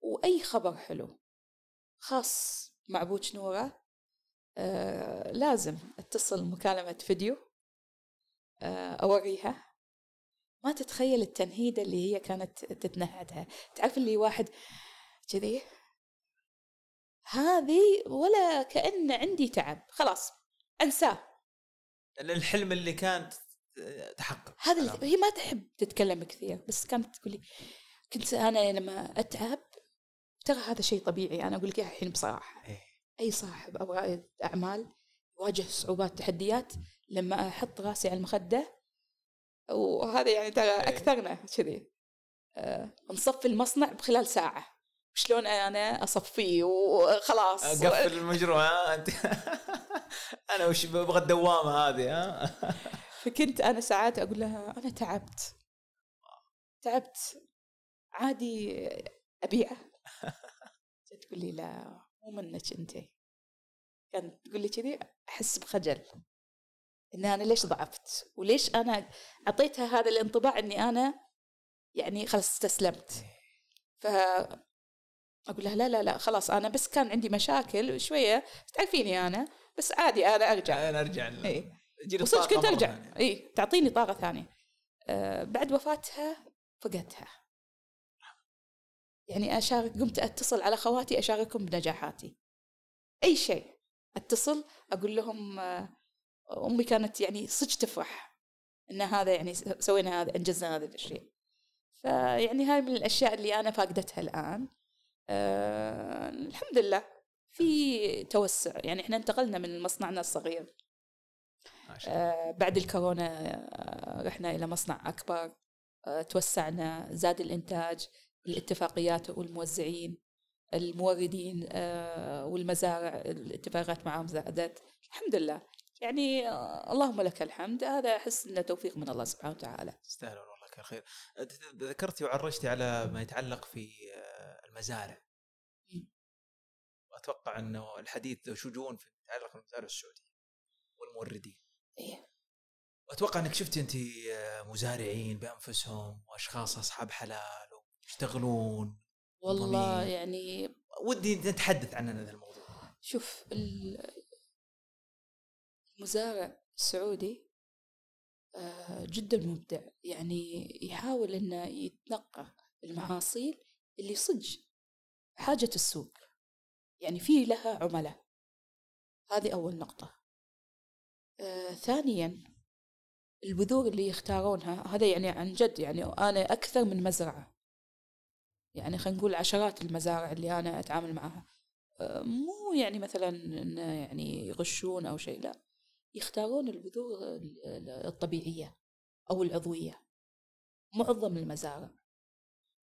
وأي خبر حلو خاص مع بوش نورة آه، لازم أتصل مكالمة فيديو أوريها. ما تتخيل التنهيدة اللي هي كانت تتنهدها. تعرف اللي واحد كذي. هذه ولا كأن عندي تعب. خلاص أنساه. الحلم اللي كان تحقق. هذا هي ما تحب تتكلم كثير بس كانت تقول لي كنت أنا لما أتعب ترى هذا شيء طبيعي أنا أقول لك الحين بصراحه إيه. أي صاحب أو رائد أعمال يواجه صعوبات تحديات لما أحط راسي على المخدة وهذا يعني ترى إيه. أكثرنا كذي. آه، نصفي المصنع بخلال ساعة. شلون أنا اصفيه وخلاص. قفل المشروع ها أنت. أنا وش ببغى الدوامة هذه ها. فكنت أنا ساعات أقول لها أنا تعبت. تعبت. عادي أبيعه. تقول لي لا مو منك أنت. كانت تقول لي كذي أحس بخجل. إن أنا ليش ضعفت؟ وليش أنا أعطيتها هذا الانطباع إني أنا يعني خلاص استسلمت. ف أقول لها لا لا لا خلاص أنا بس كان عندي مشاكل شوية تعرفيني أنا بس عادي أنا أرجع. أنا أرجع. إي. وصدق كنت أرجع. إي تعطيني طاقة ثانية. آه بعد وفاتها فقدتها. يعني أشارك قمت أتصل على خواتي أشاركهم بنجاحاتي. أي شيء أتصل أقول لهم آه، أمي كانت يعني صدق تفرح إن هذا يعني سوينا هذا إنجزنا هذا الشيء. فيعني هاي من الأشياء اللي أنا فاقدتها الآن. أه الحمد لله. في توسع يعني إحنا انتقلنا من مصنعنا الصغير. آه، بعد الكورونا آه، رحنا إلى مصنع أكبر. آه، توسعنا زاد الإنتاج الاتفاقيات والموزعين الموردين آه، والمزارع الاتفاقات معهم زادت. الحمد لله. يعني آه، اللهم لك الحمد. هذا أحس أنه توفيق من الله سبحانه وتعالى. تستاهلون والله كل خير. ذكرتي وعرجتي على ما يتعلق في آه، المزارع. وأتوقع إنه الحديث ذو شجون في يتعلق بالمزارع السعودية والموردين إيه. وأتوقع إنك شفتي انت آه، مزارعين بأنفسهم وأشخاص أصحاب حلال ويشتغلون والله. يعني ودي نتحدث عن هذا الموضوع شوف ال- المزارع السعودي آه، جدا مبدع يعني يحاول إنه يتنقى المحاصيل اللي صدق حاجة السوق. يعني في لها عملاء. هذه أول نقطة. آه، ثانيا البذور اللي يختارونها هذا يعني عن جد يعني أنا أكثر من مزرعة. يعني خلينا نقول عشرات المزارع اللي أنا أتعامل معها. آه، مو يعني مثلا إنه يعني يغشون أو شيء لا. يختارون البذور ال- ال- الطبيعية أو العضوية. معظم المزارع.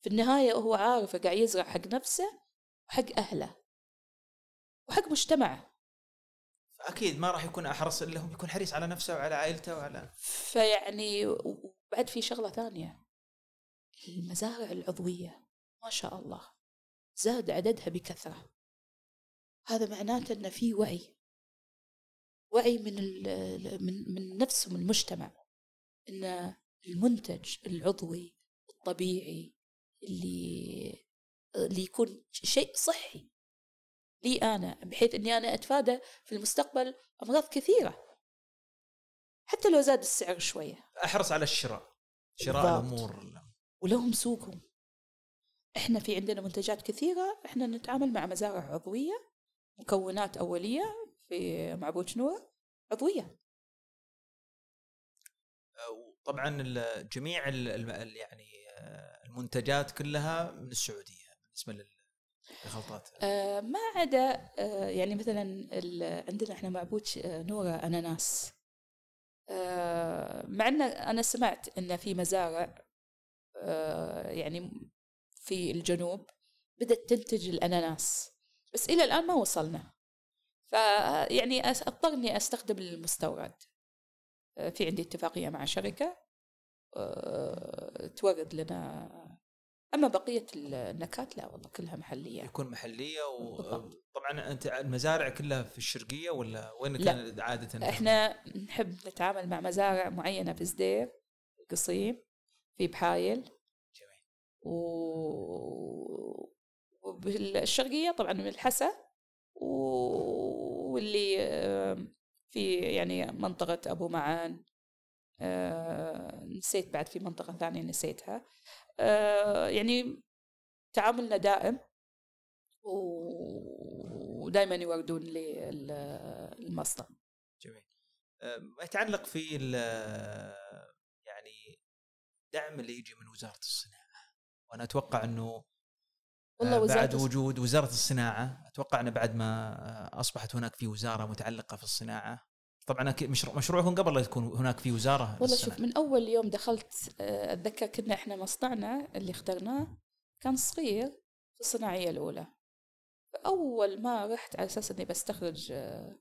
في النهاية هو عارف قاعد يزرع حق نفسه وحق أهله وحق مجتمعه. أكيد ما راح يكون أحرص إلا هو بيكون حريص على نفسه وعلى عائلته وعلى فيعني وبعد في شغلة ثانية. المزارع العضوية ما شاء الله زاد عددها بكثرة. هذا معناته أن في وعي. وعي من من من نفسهم المجتمع. أن المنتج العضوي الطبيعي اللي اللي يكون شيء صحي. لي أنا بحيث أني أنا أتفادى في المستقبل أمراض كثيرة. حتى لو زاد السعر شوية. أحرص على الشراء. شراء بالضبط. الأمور. ولهم سوقهم. إحنا في عندنا منتجات كثيرة. إحنا نتعامل مع مزارع عضوية مكونات أولية في مع بوتشنور عضوية. طبعا جميع يعني آه، المنتجات كلها من السعودية. بالنسبة للخلطات؟ آه ما عدا آه يعني مثلا عندنا إحنا مع بوتش آه نورة أناناس. آه مع أن أنا سمعت أن في مزارع آه يعني في الجنوب بدأت تنتج الأناناس بس إلى الآن ما وصلنا. فيعني أضطر إني أستخدم المستورد. آه، في عندي اتفاقية مع شركة آه، تورد لنا أما بقية النكات لا والله كلها محلية يكون محلية. وطبعا أنت المزارع كلها في الشرقية ولا وين لا. كان عادة إحنا نحب نتعامل مع مزارع معينة في زدير قصيم في بحايل جميل و... وبالشرقية طبعا من الحسا. واللي في يعني منطقة أبو معان نسيت بعد في منطقة ثانية نسيتها. آه، يعني تعاملنا دائم ودائما يوردون لي ال- المصنع جميل. آه، ما يتعلق في يعني الدعم اللي يجي من وزارة الصناعة. وأنا أتوقع أنه والله آه، وزارة بعد وجود وزارة الصناعة أتوقع أن بعد ما آه، أصبحت هناك في وزارة متعلقة في الصناعة طبعا مشروع مشروعكم قبل لا يكون هناك في وزارة والله. شوف من أول يوم دخلت آه، أتذكر كنا إحنا مصنعنا اللي اخترناه كان صغير في الصناعية الأولى. أول ما رحت على أساس إني بستخرج آه،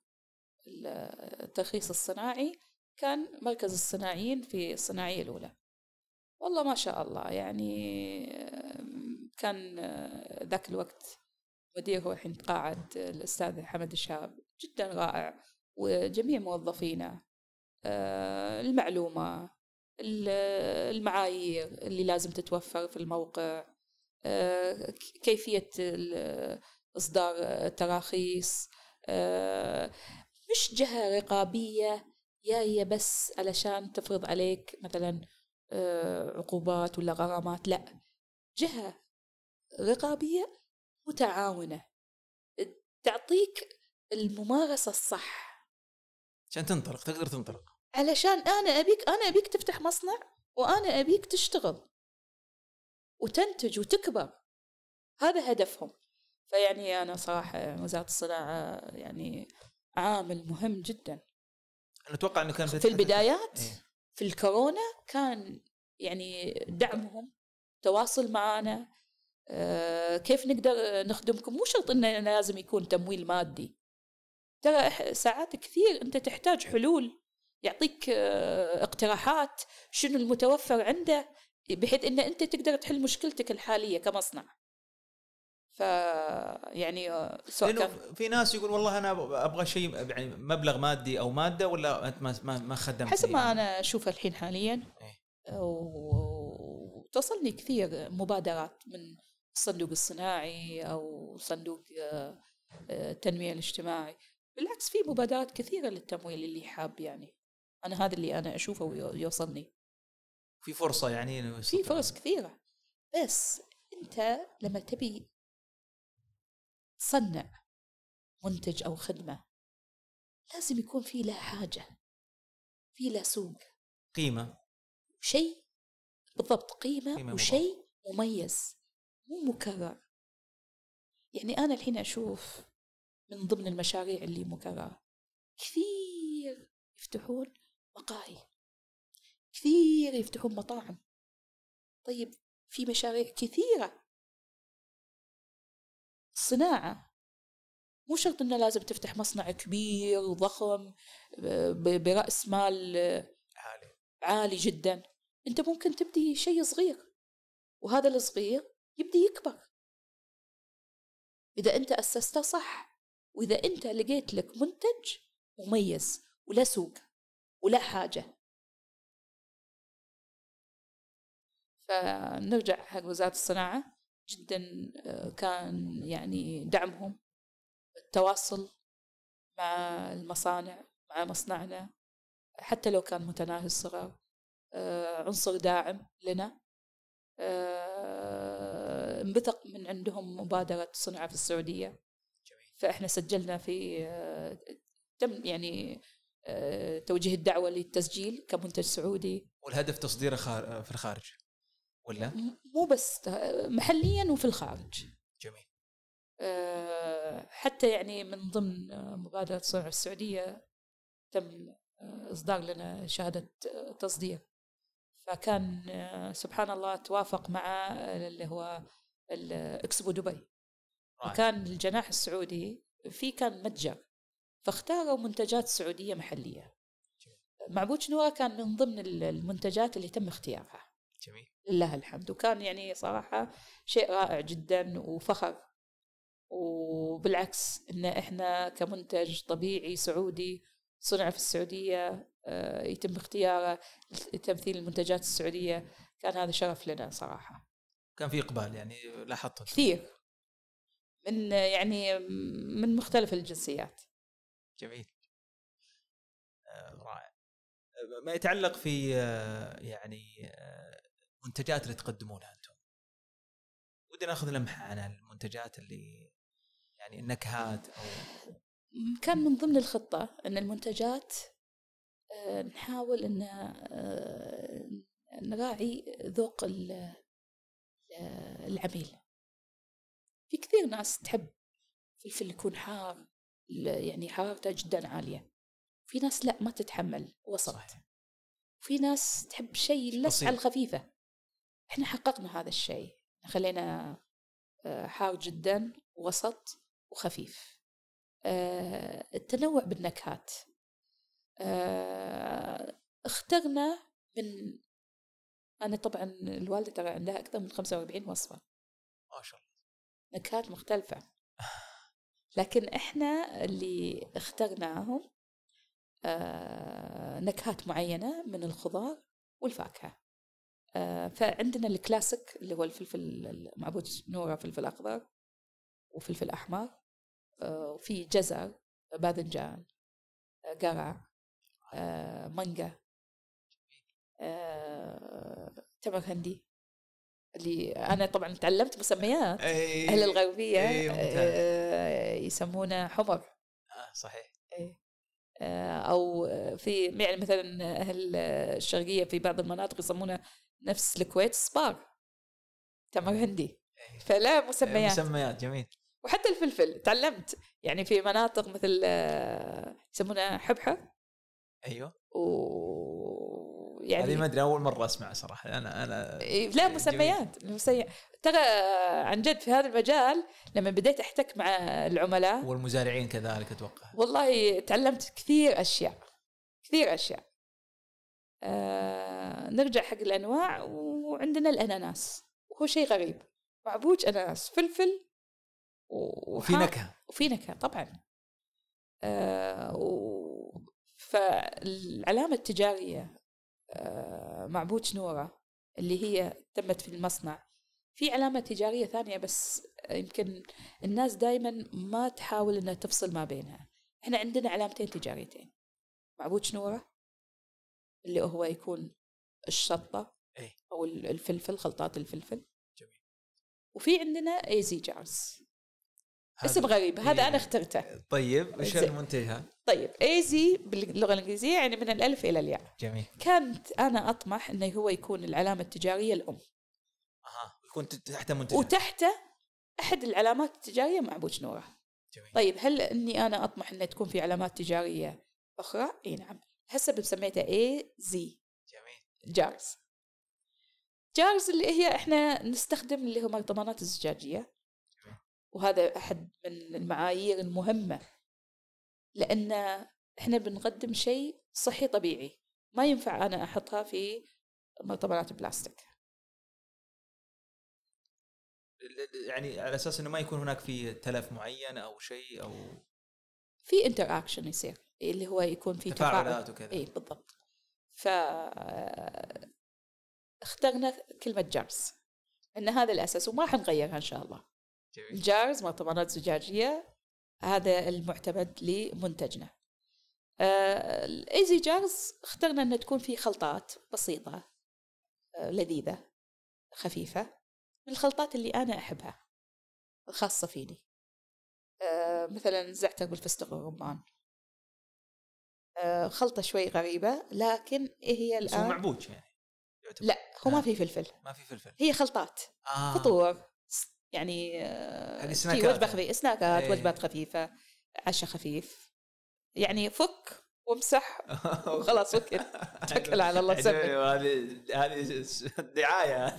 الترخيص الصناعي كان مركز الصناعيين في الصناعية الأولى. والله ما شاء الله يعني آه، كان ذاك الوقت مدير هو الحين تقاعد الأستاذ حمد الشاب جدا رائع. وجميع موظفينا آه، المعلومة ال- المعايير اللي لازم تتوفر في الموقع آه، كيفية إصدار التراخيص آه، مش جهة رقابية جاية بس علشان تفرض عليك مثلا عقوبات ولا غرامات لا جهة رقابية متعاونة تعطيك الممارسة الصح. عشان تنطلق تقدر تنطلق علشان أنا أبيك أنا أبيك تفتح مصنع وأنا أبيك تشتغل. وتنتج وتكبر. هذا هدفهم. فيعني أنا صراحة وزارة الصناعة يعني عامل مهم جدا. أنا أتوقع إنه كان في البدايات إيه. في الكورونا كان يعني دعمهم تواصل معنا آه، كيف نقدر نخدمكم؟ مو شرط إنه لازم يكون تمويل مادي. ترى ساعات كثير أنت تحتاج حلول. يعطيك آه، اقتراحات شنو المتوفر عنده بحيث إن أنت تقدر تحل مشكلتك الحالية كمصنع. ف يعني آه، سواء كان لأنه في ناس يقول والله أنا أبغى شيء يعني مبلغ مادي أو مادة ولا أنت ما ما, خدمت حسب ما أنا اشوفه الحين حاليا. إيه. و- وتصلني كثير مبادرات من الصندوق الصناعي أو صندوق آه، التنمية الاجتماعي. بالعكس في مبادرات كثيرة للتمويل اللي حاب يعني. أنا هذا اللي أنا أشوفه ويوصلني في فرصة يعني في فرص كثيرة. بس أنت لما تبي تصنع منتج أو خدمة لازم يكون في له حاجة في له سوق. قيمة. شيء بالضبط قيمة, قيمة وشيء مميز مو مكرر. يعني أنا الحين أشوف من ضمن المشاريع اللي مكررة كثير يفتحون مقاهي. كثير يفتحون مطاعم. طيب في مشاريع كثيرة. الصناعة مو شرط إنه لازم تفتح مصنع كبير وضخم ب- برأس مال عالي. عالي جدا. أنت ممكن تبدي شيء صغير وهذا الصغير يبدي يكبر. إذا أنت أسسته صح وإذا أنت لقيت لك منتج مميز ولا سوق ولا حاجة. فنرجع حق وزارة الصناعة. جدا آه، كان يعني دعمهم التواصل مع المصانع مع مصنعنا. حتى لو كان متناهي الصغر آه، عنصر داعم لنا. آه، انبثق من عندهم مبادرة صنع في السعودية. فإحنا سجلنا في آه، تم يعني آه، توجيه الدعوة للتسجيل كمنتج سعودي. والهدف تصديره خار... في الخارج ولا؟ مو بس آه، محليا وفي الخارج. جميل. آه، حتى يعني من ضمن آه، مبادرة صنع السعودية تم آه، إصدار لنا شهادة آه، تصدير. فكان آه، سبحان الله توافق مع آه، اللي هو الإكسبو دبي. وكان الجناح السعودي في كان متجر فاختاروا منتجات سعودية محلية. معبود شنورة كان من ضمن المنتجات اللي تم اختيارها. جميل. لله الحمد. وكان يعني صراحة شيء رائع جدا وفخر. وبالعكس إن إحنا كمنتج طبيعي سعودي صنع في السعودية آه، يتم اختياره لتمثيل المنتجات السعودية كان هذا شرف لنا صراحة. كان في إقبال يعني لاحظت؟ كثير. من يعني من مختلف الجنسيات. جميل. آه، رائع. آه، ما يتعلق في آه، يعني منتجات اللي تقدمونها أنتم؟ ودي ناخذ لمحة عن المنتجات اللي يعني النكهات أو كان من ضمن الخطة أن المنتجات نحاول آه، نراعي ذوق ال- العميل. في كثير ناس تحب الفلفل يكون حار يعني حرارته جدا عالية. في ناس لا ما تتحمل وسط. في ناس تحب شيء. اللسعة الخفيفة إحنا حققنا هذا الشيء. خلينا آه، حار جدا وسط وخفيف. آه، التنوع بالنكهات. آه، اخترنا من أنا طبعا الوالدة ترى عندها أكثر من 45 وصفة. ما شاء الله. نكهات مختلفة. لكن إحنا اللي اخترناهم آه، نكهات معينة من الخضار والفاكهة. آه، فعندنا الكلاسيك اللي هو الفلفل معبود نورة فلفل أخضر وفلفل أحمر آه، وفي جزر باذنجان قرع مانجا تمر هندي. اللي أنا طبعا تعلمت مسميات إيه. أهل الغربية إيه، ممتاز. آه، يسمونه حمر. آه صحيح. إيه. آه، أو في يعني مثلا أهل الشرقية في بعض المناطق يسمونه نفس الكويت سبار. تمر هندي. إيه. فلا مسميات. مسميات جميل. وحتى الفلفل تعلمت. يعني في مناطق مثل آه، يسمونها حبحة. أيوه. و هذه يعني ما أدري أول مرة أسمع صراحة. أنا أنا لا جميل. مسميات. ترى عن جد في هذا المجال لما بديت أحتك مع العملاء والمزارعين كذلك أتوقع. والله تعلمت كثير أشياء كثير أشياء. آه نرجع حق الأنواع وعندنا الأناناس. وهو شيء غريب. معبوج أناناس فلفل وفي نكهة. وفي نكهة طبعا. آه و... فالعلامة التجارية آه معبوج نوره اللي هي تمت في المصنع. في علامة تجارية ثانية بس يمكن الناس دائما ما تحاول إنها تفصل ما بينها. إحنا عندنا علامتين تجاريتين. معبوج نوره اللي هو يكون الشطة إيه. أو الفلفل خلطات الفلفل. جميل. وفي عندنا AZ Jars. اسم غريب. هذا إيه. أنا اخترته. طيب وش. المنتجها؟ طيب AZ باللغة الإنجليزية يعني من الألف إلى الياء. جميل. كانت أنا أطمح إنه هو يكون العلامة التجارية الأم. أها يكون تحت منتج وتحته أحد العلامات التجارية معبوج نوره جميل. طيب هل إني أنا أطمح إنه تكون في علامات تجارية أخرى؟ إي نعم. هسه سميتها AZ جميل. jars jars اللي هي إحنا نستخدم اللي هم المرطبانات الزجاجية. وهذا أحد من المعايير المهمة لأن إحنا بنقدم شيء صحي طبيعي ما ينفع أنا أحطها في مرطبانات بلاستيك. يعني على أساس إنه ما يكون هناك في تلف معين أو شيء أو في interaction يصير اللي هو يكون في تفاعل. تفاعلات وكذا. اي بالضبط. ف اخترنا كلمة jars إن هذا الأساس وما حنغيرها إن شاء الله. جميل. ال jars مرطبانات زجاجية هذا المعتمد لمنتجنا. آه، ال AZ Jars اخترنا أن تكون في خلطات بسيطة آه، لذيذة خفيفة من الخلطات اللي أنا أحبها الخاصة فيني. آه، مثلا زعتر بالفستق والرمان. خلطة شوي غريبة لكن هي بس هو الآن؟ معبوج يعني يعتبر. لا هو ما. في فلفل. ما في فلفل. هي خلطات آه. فطور. يعني آه، حق في. وجبة خفيفة سناكات إيه. وجبات خفيفة عشاء خفيف يعني فك وامسح وخلاص وكل توكل على الله سمي أيوة، هذه هذه دعاية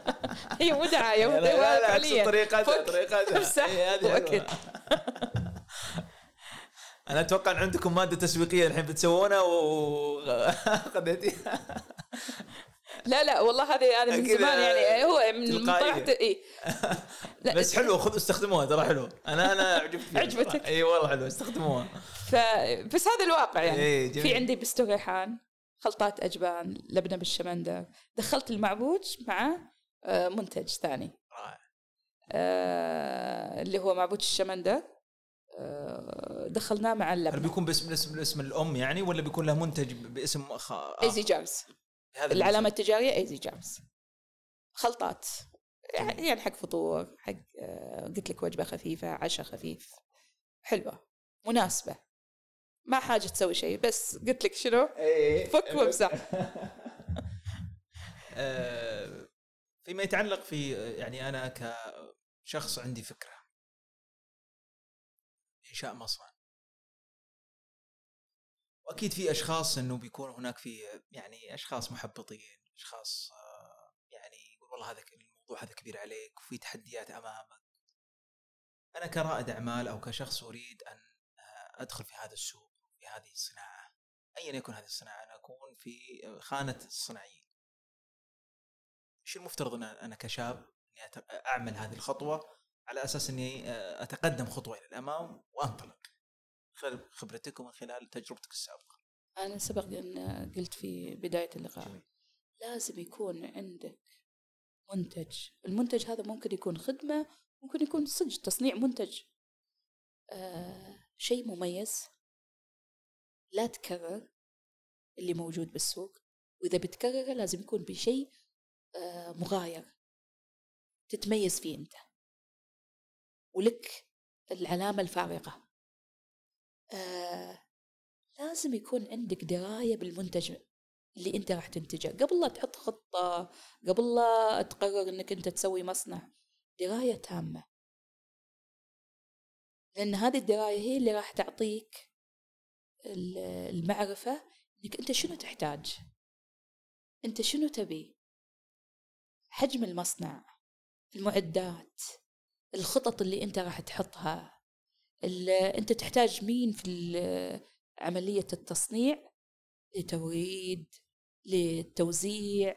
هي مو هو لا لا فعليا طريقتها طريقتها امسح إيه،. وأكل. أنا أتوقع إن عندكم مادة تسويقية الحين بتسوونها وخذيتيها لا لا والله هذه أنا من زمان يعني هو من. طرحت إي بس حلوة خذوا استخدموها ترى حلوة أنا أنا عجبت فيها عجبتك؟ إي والله حلوة استخدموها ف... بس هذا الواقع يعني إيه،. في عندي بستو ريحان خلطات أجبان لبنة بالشمندر دخلت المعبوج مع آه، منتج ثاني. آه، اللي هو معبوج الشمندر آه، دخلناه مع هل اللبنه بيكون باسم الاسم الاسم الأم يعني ولا بيكون له منتج باسم؟ Easy Jars هذا العلامة التجارية Easy Jars خلطات. يعني حق فطور حق آه، قلت لك وجبة خفيفة عشاء خفيف. حلوة. مناسبة. ما حاجة تسوي شيء. بس قلت لك شنو؟ إيه. فك وامسح آه، فيما يتعلق في يعني أنا كشخص عندي فكرة. إنشاء مصنع. وأكيد في أشخاص إنه بيكون هناك في يعني أشخاص محبطين أشخاص آه، يعني يقول والله هذا الموضوع هذا كبير عليك وفي تحديات أمامك. أنا كرائد أعمال أو كشخص أريد أن آه، أدخل في هذا السوق في هذه الصناعة. ايا يكن هذه الصناعة أنا أكون في خانة الصناعيين. إيش المفترض أن أنا كشاب إني أعمل هذه الخطوة على أساس إني آه، أتقدم خطوة إلى الأمام وأنطلق؟ خبرتك ومن خلال تجربتك السابقة. أنا سبق أن قلت في بداية اللقاء جميل. لازم يكون عندك منتج. المنتج هذا ممكن يكون خدمة ممكن يكون صدق تصنيع منتج. آه شيء مميز لا تكرر اللي موجود بالسوق. وإذا بتكرره لازم يكون بشيء آه مغاير تتميز فيه أنت. ولك العلامة الفارقة. آه لازم يكون عندك دراية بالمنتج اللي أنت راح تنتجه. قبل لا تحط خطة قبل لا تقرر إنك أنت تسوي مصنع دراية تامة. لأن هذه الدراية هي اللي راح تعطيك المعرفة إنك أنت شنو تحتاج. أنت شنو تبي. حجم المصنع المعدات الخطط اللي أنت راح تحطها. أنت تحتاج مين في عملية التصنيع؟ لتوريد للتوزيع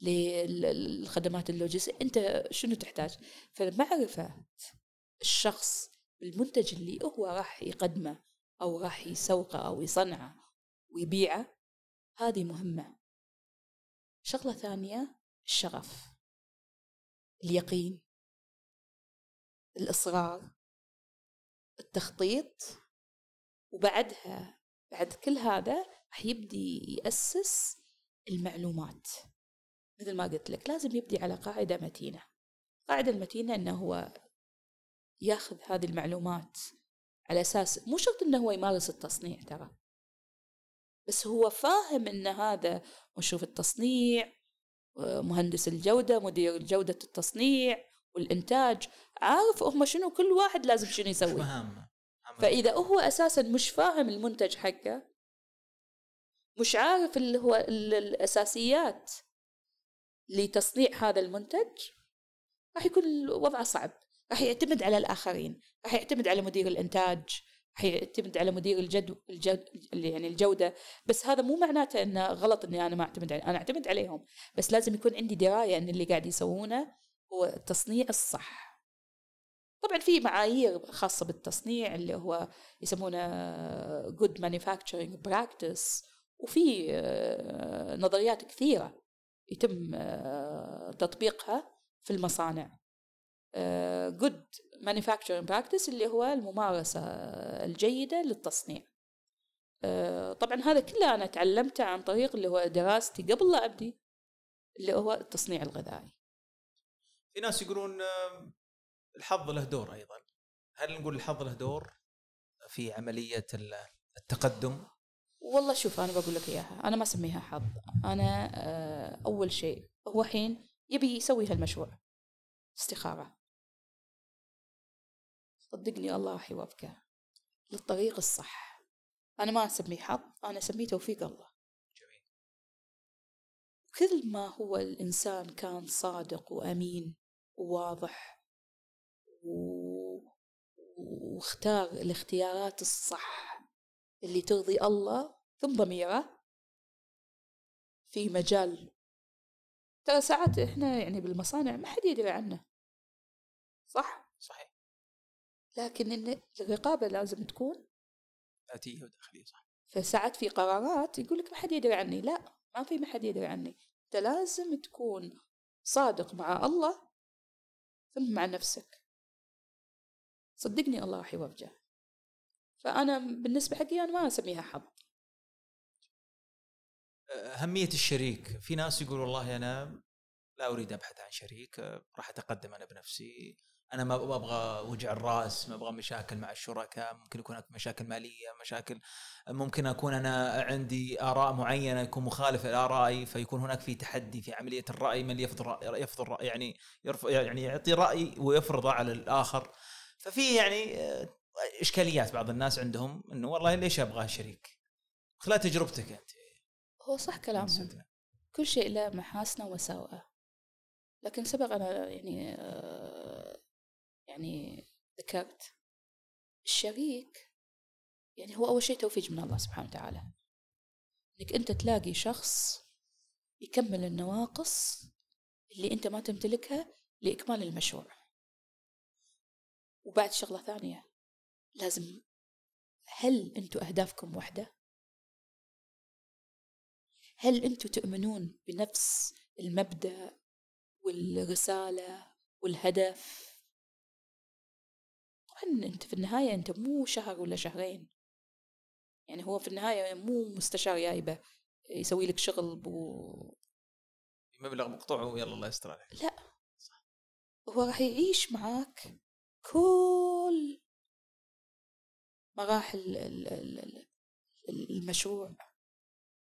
للخدمات اللوجستية أنت شنو تحتاج؟ فمعرفة الشخص بالمنتج اللي هو راح يقدمه أو راح يسوقه أو يصنعه ويبيعه هذه مهمة. شغلة ثانية الشغف اليقين الإصرار. التخطيط وبعدها بعد كل هذا راح يبدي يأسس المعلومات. مثل ما قلت لك لازم يبدي على قاعدة متينة. القاعدة المتينة أنه هو ياخذ هذه المعلومات على أساس مو شرط أنه هو يمارس التصنيع ترى. بس هو فاهم أن هذا مشروف التصنيع مهندس الجودة مدير جودة التصنيع والإنتاج عارف هم شنو؟ كل واحد لازم شنو يسوي. فإذا هو أساسا مش فاهم المنتج حقه مش عارف اللي هو الأساسيات لتصنيع هذا المنتج راح يكون وضعه صعب. راح يعتمد على الآخرين. راح يعتمد على مدير الإنتاج. راح يعتمد على مدير الجد, الجد يعني الجودة. بس هذا مو معناته أنه غلط أني أنا ما أعتمد عليه أنا أعتمد عليهم. بس لازم يكون عندي دراية أن اللي قاعد يسوونه هو التصنيع الصح. طبعا في معايير خاصة بالتصنيع اللي هو يسمونه good manufacturing practice وفي آه، نظريات كثيرة يتم آه، تطبيقها في المصانع. آه، good manufacturing practice اللي هو الممارسة الجيدة للتصنيع. طبعا هذا كله أنا تعلمته عن طريق اللي هو دراستي قبل لا أبدي اللي هو التصنيع الغذائي. في ناس يقولون الحظ له دور أيضا. هل نقول الحظ له دور في عملية التقدم؟ والله شوف أنا بقول لك إياها. أنا ما أسميها حظ. أنا آه، أول شيء هو حين يبي يسوي هالمشروع. استخارة. صدقني الله راح يوفقه. للطريق الصح. أنا ما اسميه حظ أنا أسميه توفيق الله. جميل. كل ما هو الإنسان كان صادق وأمين وواضح و... واختار الاختيارات الصح اللي ترضي الله. ثم ضميره في مجال ترى ساعات إحنا يعني بالمصانع ما حد يدري عنه. صح؟ صحيح. لكن إن الرقابة لازم تكون ذاتية وداخلية صح. فساعات في قرارات يقول لك ما حد يدري عني. لا ما في ما حد يدري عني. أنت لازم تكون صادق مع الله ثم مع نفسك. صدقني الله راح يوفقه فأنا بالنسبة حقي أنا ما أسميها حظ. أهمية الشريك. في ناس يقول والله أنا لا أريد أبحث عن شريك راح أتقدم أنا بنفسي. أنا ما أبغى وجع الرأس ما أبغى مشاكل مع الشركاء ممكن يكون هناك مشاكل مالية مشاكل ممكن أكون أنا عندي آراء معينة يكون مخالفة لآرائي فيكون هناك في تحدي في عملية الرأي من يفرض يفرض يعني يرفض يعني يعطي رأي ويفرضه على الآخر. ففي يعني إشكاليات بعض الناس عندهم إنه والله ليش أبغى شريك؟ خلال تجربتك أنت. هو صح كلامهم. كل شيء له محاسنه ومساوئه لكن سبق أنا يعني آه، يعني ذكرت الشريك يعني هو أول شيء توفيق من الله سبحانه وتعالى. إنك أنت تلاقي شخص يكمل النواقص اللي أنت ما تمتلكها لإكمال المشروع. وبعد شغلة ثانية لازم هل أنتم أهدافكم واحدة هل أنتم تؤمنون بنفس المبدأ والرسالة والهدف؟ طبعا أنت في النهاية أنت مو شهر ولا شهرين. يعني هو في النهاية مو مستشار جايبه يسوي لك شغل بو مبلغ مقطوع ويلا الله يستر عليك. لا. هو راح يعيش معاك كل مراحل المشروع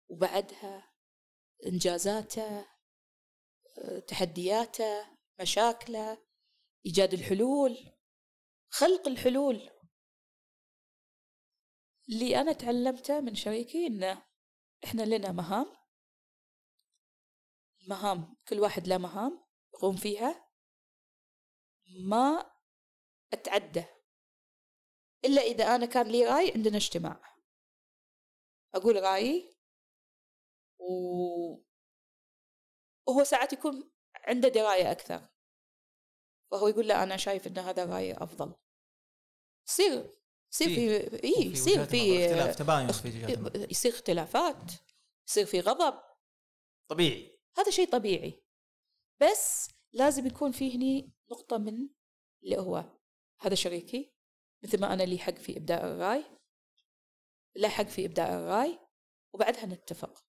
وبعدها إنجازاته تحدياته مشاكله إيجاد الحلول. خلق الحلول اللي أنا تعلمته من شريكي إنه إحنا لنا مهام مهام كل واحد له مهام يقوم فيها ما أتعدى إلا إذا أنا كان لي رأي عندنا اجتماع. أقول رأيي و وهو ساعات يكون عنده دراية أكثر. فهو يقول لا أنا شايف إن هذا راي أفضل. يصير يصير في إي يصير في اختلاف تباين في يصير اختلافات يصير في غضب. طبيعي. هذا شيء طبيعي. بس لازم يكون في هني نقطة من اللي هو هذا شريكي مثل ما أنا لي حق في إبداء الرأي لا حق في إبداء الرأي وبعدها نتفق.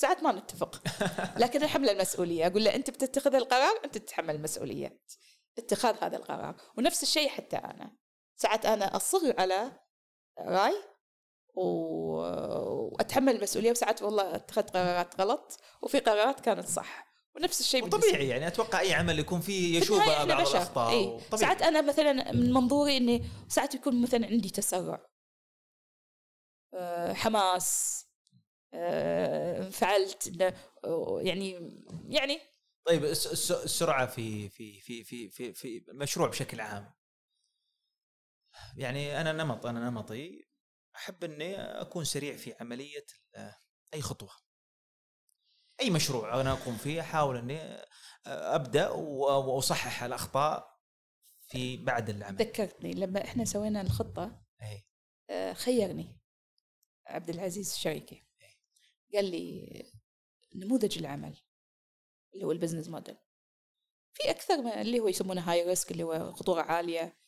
ساعات ما نتفق. لكن نحمل المسؤولية. أقول له أنت بتتخذ القرار أنت تتحمل المسؤولية. اتخاذ هذا القرار. ونفس الشيء حتى أنا. ساعات أنا أصر على رأي وأتحمل المسؤولية وساعات والله اتخذت قرارات غلط وفي قرارات كانت صح. ونفس الشيء طبيعي يعني أتوقع أي عمل يكون فيه يشوب بعض الأخطاء. إيه؟ ساعات أنا مثلا من منظوري إني ساعات يكون مثلا عندي تسرع. أه حماس. أه فعلت يعني يعني. طيب السرعة في في في في في في مشروع بشكل عام. يعني أنا نمط أنا نمطي أحب إني أكون سريع في عملية أي خطوة. أي مشروع أنا أقوم فيه أحاول إني أبدأ وأصحح الأخطاء في بعد العمل. ذكرتني لما إحنا سوينا الخطة أي. آه، خيرني عبد العزيز شريكي قال لي نموذج العمل. اللي هو البزنس موديل في أكثر من اللي هو يسمونه هاي ريسك اللي هو خطورة عالية.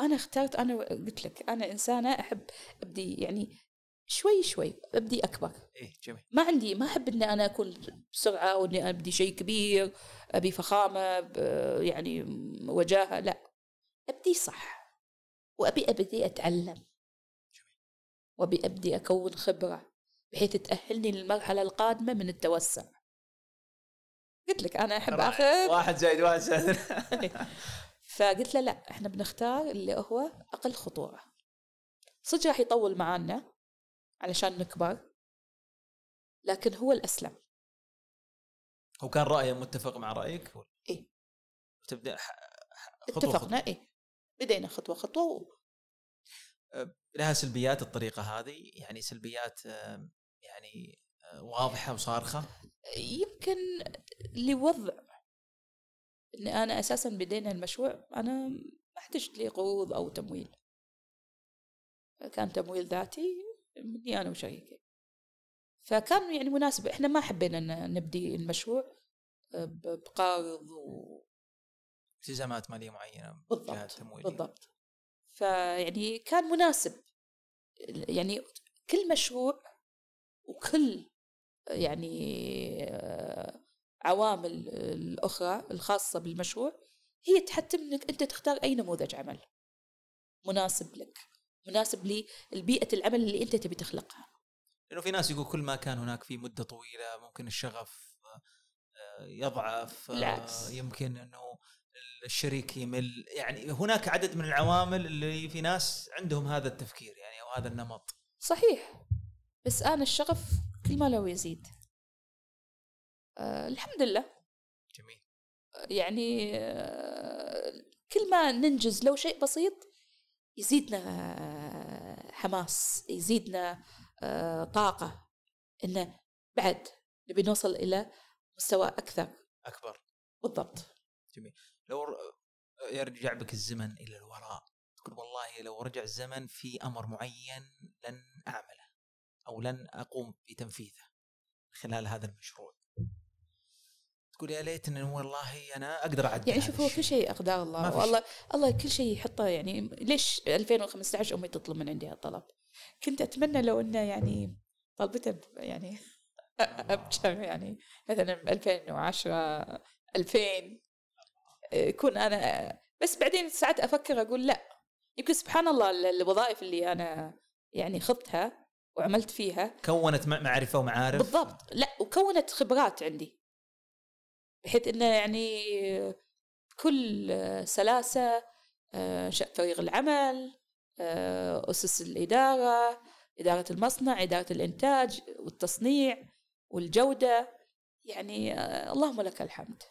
أنا اخترت أنا قلت لك أنا إنسانة أحب أبدي يعني شوي شوي أبدي أكبر. إيه جميل. ما عندي ما أحب إني أنا أكون بسرعة واني أبدي شيء كبير أبي فخامة يعني وجاهة لا. أبدي صح وأبي أبدي أتعلم. وأبي أبدي أكون خبرة. بحيث تأهلني للمرحلة القادمة من التوسع قلت لك أنا أحب اخذ واحد زائد واحد زائد فقلت له لا إحنا بنختار اللي هو أقل خطورة. صدق راح يطول معانا علشان نكبر لكن هو الأسلم. هو كان رأيه متفق مع رأيك؟ إيه. تبدأ خطوة اتفقنا خطوة. إيه. بدينا خطوة و... أه، لها سلبيات الطريقة هذه؟ يعني سلبيات يعني أه، واضحة وصارخة؟ يمكن لوضع اني أنا أساسا بدينا المشروع أنا ما احتجت لي قروض أو تمويل. كان تمويل ذاتي مني أنا وشريكي. فكان يعني مناسب إحنا ما حبينا نبدي المشروع بقارض و التزامات مالية معينة بالضبط بالضبط. فيعني كان مناسب. يعني كل مشروع وكل يعني عوامل الأخرى الخاصة بالمشروع هي تحتم أنك أنت تختار أي نموذج عمل مناسب لك مناسب لبيئة العمل اللي أنت تبي تخلقها. لأنه في ناس يقول كل ما كان هناك في مدة طويلة ممكن الشغف آه، يضعف آه، بالعكس. يمكن أنه الشريك يمل. يعني هناك عدد من العوامل اللي في ناس عندهم هذا التفكير يعني أو هذا النمط. صحيح. بس أنا الشغف كل ما لو يزيد. آه الحمد لله. جميل. يعني آه كل ما ننجز لو شيء بسيط يزيدنا آه حماس يزيدنا آه طاقة إنه بعد نبي نوصل إلى مستوى أكثر. أكبر. بالضبط. جميل. لو يرجع بك الزمن إلى الوراء تقول والله لو رجع الزمن في أمر معين لن أعمله. أو لن أقوم بتنفيذه خلال هذا المشروع. تقول يا ليت ان والله أنا أقدر أعدل يعني شوف هو كل. شيء أقدار الله. والله الله كل شيء يحطه يعني ليش 2015 أمي تطلب من عندي هالطلب كنت أتمنى لو إنه يعني طلبته يعني ابكر يعني مثلا 2010 2000 يكون أنا بس بعدين ساعات أفكر أقول لا. يمكن سبحان الله ال- الوظائف اللي أنا يعني خضتها وعملت فيها. كونت مع- معرفة ومعارف؟ بالضبط. لا وكونت خبرات عندي. بحيث إنه يعني بكل سلاسة آه، انشاء فريق العمل آه، أسس الإدارة إدارة المصنع إدارة الإنتاج والتصنيع والجودة. يعني آه، اللهم لك الحمد.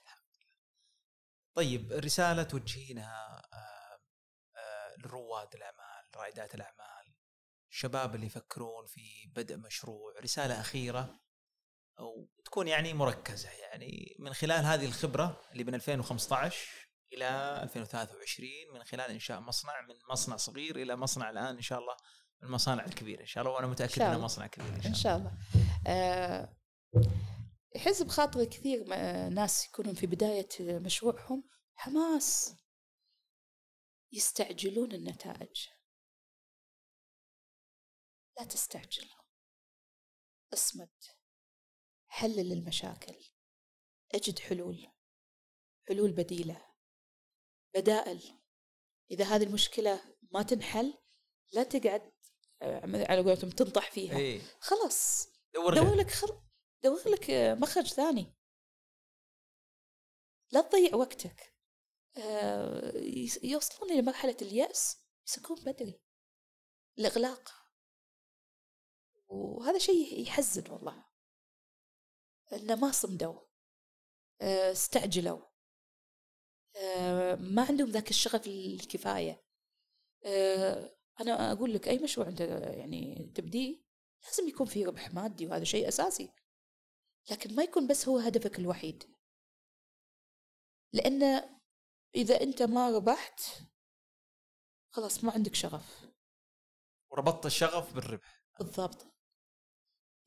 طيب رسالة توجهينها آه، آه، لرواد الأعمال رائدات الأعمال. الشباب اللي يفكرون في بدء مشروع رسالة أخيرة أو تكون يعني مركزة. يعني من خلال هذه الخبرة اللي من 2015 إلى 2023 من خلال إنشاء مصنع من مصنع صغير إلى مصنع الآن إن شاء الله من المصانع الكبيرة. إن شاء الله وأنا متأكد انه. مصنع كبير إن شاء الله شاء الله. آه، يحس بخاطري كثير ما- ناس يكونون في بداية مشروعهم حماس يستعجلون النتائج. لا تستعجل. اصمد حلل المشاكل. اجد حلول. حلول بديلة. بدائل. إذا هذه المشكلة ما تنحل لا تقعد آه، على قولتهم تنطح فيها. اي خلاص. دور دور. لك خل... دور لك آه، مخرج ثاني. لا تضيع وقتك. آه، يوصلون إلى مرحلة اليأس يسكون بدري. الإغلاق. وهذا شيء يحزن والله. إنه ما صمدوا آه، استعجلوا آه، ما عندهم ذاك الشغف الكفاية. آه، أنا أقول لك أي مشروع أنت يعني تبديه لازم يكون في ربح مادي وهذا شيء أساسي. لكن ما يكون بس هو هدفك الوحيد. لأن إذا أنت ما ربحت خلاص ما عندك شغف. وربطت الشغف بالربح. بالضبط.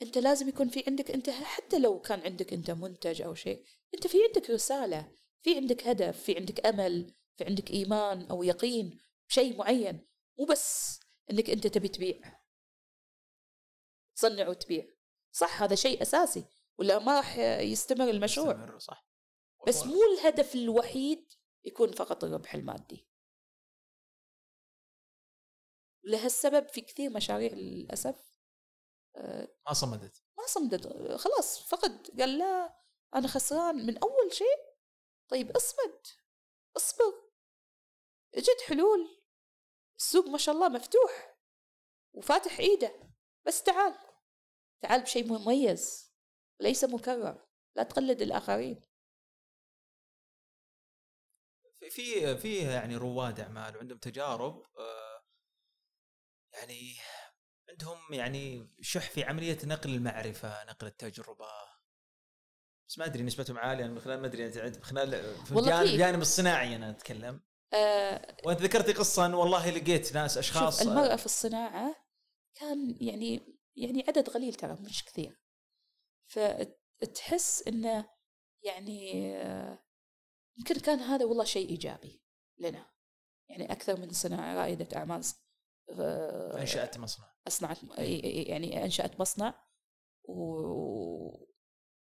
أنت لازم يكون في عندك أنت حتى لو كان عندك أنت منتج أو شيء أنت في عندك رسالة في عندك هدف في عندك أمل في عندك إيمان أو يقين بشيء معين. مو بس أنك أنت تبي تبيع. تصنع وتبيع. صح هذا شيء أساسي. ولا ما راح يستمر المشروع. استمر، صح. بس مو الهدف الوحيد يكون فقط الربح المادي. لهالسبب في كثير مشاريع للأسف آه، ما صمدت. ما صمدت خلاص فقد قال لا أنا خسران من أول شيء. طيب اصمد اصبر اجد حلول. السوق ما شاء الله مفتوح وفاتح إيده. بس تعال تعال بشيء مميز ليس مكرر لا تقلد الآخرين. في في في يعني رواد اعمال وعندهم تجارب آه، يعني عندهم يعني شح في عملية نقل المعرفة نقل التجربة. بس ما أدري نسبتهم عالية من خلال ما أدري انت عند- خلال في الجانب الصناعي أنا أتكلم. آه وانت ذكرتي قصة إن والله لقيت ناس أشخاص شوف المرأة في الصناعة كان يعني يعني عدد قليل ترى مش كثير. فتحس إنه يعني آه، يمكن كان هذا والله شيء إيجابي لنا. يعني أكثر من صناعة رائدة أعمال أنشأت مصنع. أصنعت يعني أنشأت مصنع.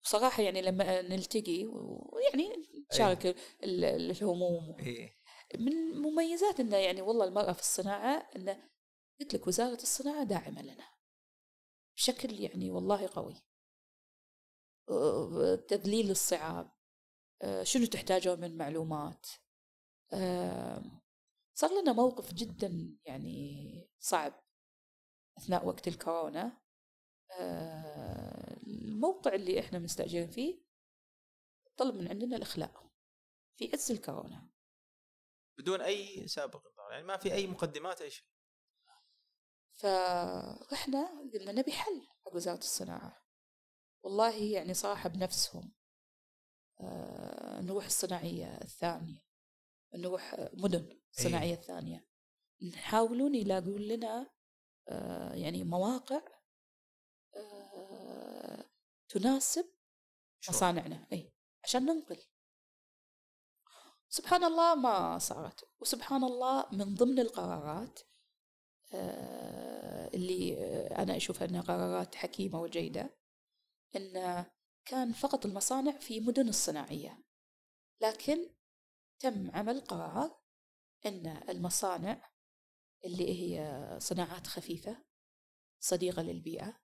وصراحة يعني لما نلتقي ويعني نشارك ال- ال- الهموم. إيه. من مميزات إنه يعني والله المرأة في الصناعة إنه قلت لك وزارة الصناعة داعمة لنا. بشكل يعني والله قوي. تذليل الصعاب شنو تحتاجون من معلومات. صار لنا موقف جدا يعني صعب أثناء وقت الكورونا. أه، الموقع اللي إحنا مستأجرين فيه طلب من عندنا الإخلاء في عز الكورونا. بدون أي سابق يعني ما في أي مقدمات أي شيء. فرحنا قلنا نبي حل حق وزارة الصناعة. والله يعني صراحة بنفسهم آه، نروح الصناعية الثانية نروح مدن. صناعية ثانية. يحاولون يلاقون لنا آه، يعني مواقع آه، تناسب؟ مصانعنا. اي عشان ننقل. سبحان الله ما صارت. وسبحان الله من ضمن القرارات آه، اللي أنا أشوف أنها قرارات حكيمة وجيدة أن كان فقط المصانع في مدن الصناعية لكن تم عمل قرار أن المصانع اللي هي صناعات خفيفة صديقة للبيئة.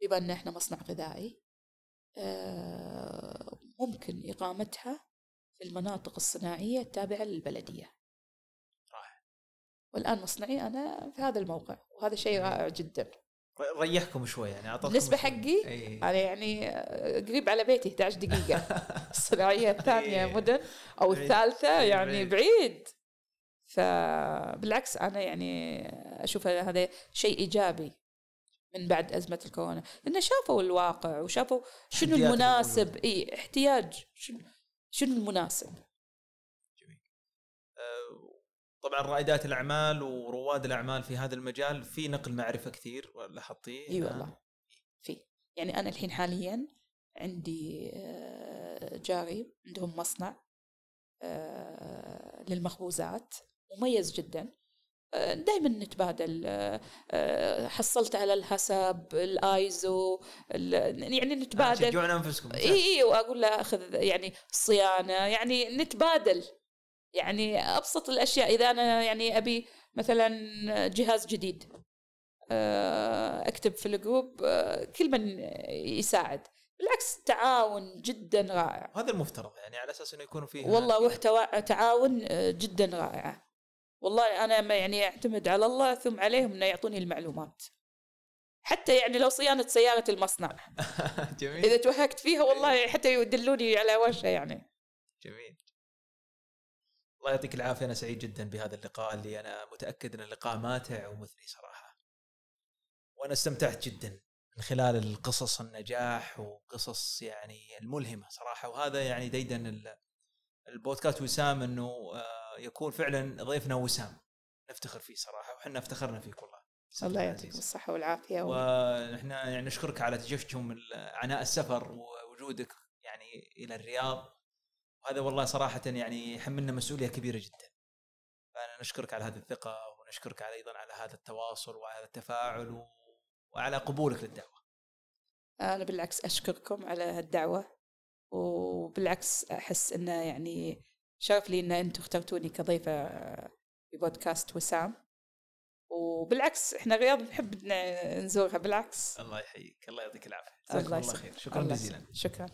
بما أن إحنا مصنع غذائي آه، ممكن إقامتها في المناطق الصناعية التابعة للبلدية رائع. والآن مصنعي أنا في هذا الموقع وهذا شيء رائع جدا ريحكم شوي يعني أعطاكم بالنسبة شوي. حقي إي أنا يعني آه، قريب على بيتي 11 دقيقة الصناعية الثانية إيه. مدن. الثالثة إيه، يعني بعيد. فبالعكس أنا يعني أشوف هذا شيء إيجابي من بعد أزمة الكورونا. لأن شافوا الواقع وشافوا شنو المناسب. إي احتياج شنو شنو المناسب. آه، طبعا رائدات الأعمال ورواد الأعمال في هذا المجال في نقل معرفة كثير لاحظتيه؟ إي والله. في. يعني أنا الحين حاليا عندي آه، جاري عندهم مصنع آه، للمخبوزات. مميز جدا. دائما نتبادل آه، آه، حصلت على الحسب الآيزو ال- يعني نتبادل. شجعون أنفسكم إي إي وأقول له أخذ يعني الصيانه يعني نتبادل. يعني أبسط الأشياء إذا أنا يعني أبي مثلا جهاز جديد آه، أكتب في ال group آه، كل من يساعد. بالعكس تعاون جدا رائع. هذا المفترض يعني على أساس إنه يكونوا فيه والله روح توا- تعاون آه، جدا رائعه والله أنا ما يعني أعتمد على الله ثم عليهم إنه يعطوني المعلومات. حتى يعني لو صيانة سيارة المصنع. جميل. إذا توهقت فيها والله حتى يدلوني على وجهه يعني. جميل. الله يعطيك العافية أنا سعيد جدا بهذا اللقاء اللي أنا متأكد إن اللقاء ماتع ومثري صراحة. وأنا استمتعت جدا من خلال القصص النجاح وقصص يعني الملهمة صراحة. وهذا يعني ديدن ال- البودكاست وسام إنه آه، يكون فعلا ضيفنا وسام. نفتخر فيه صراحة وحنا افتخرنا فيك والله. الله يعطيكم الصحة والعافية. و... ونحن يعني نشكرك على ال- عناء السفر ووجودك يعني إلى الرياض. وهذا والله صراحة يعني يحملنا مسؤولية كبيرة جدا. فأنا نشكرك على هذه الثقة ونشكرك على أيضا على هذا التواصل وعلى التفاعل و- وعلى قبولك للدعوة. أنا بالعكس أشكركم على هالدعوة وبالعكس أحس إنه يعني شرف لي إن أنتم اخترتوني كضيفة في بودكاست وسام. وبالعكس إحنا الرياض نحب نزورها بالعكس. الله يحييك. الله يعطيك العافية. جزاكم الله. خير. شكرا جزيلا. شكرا.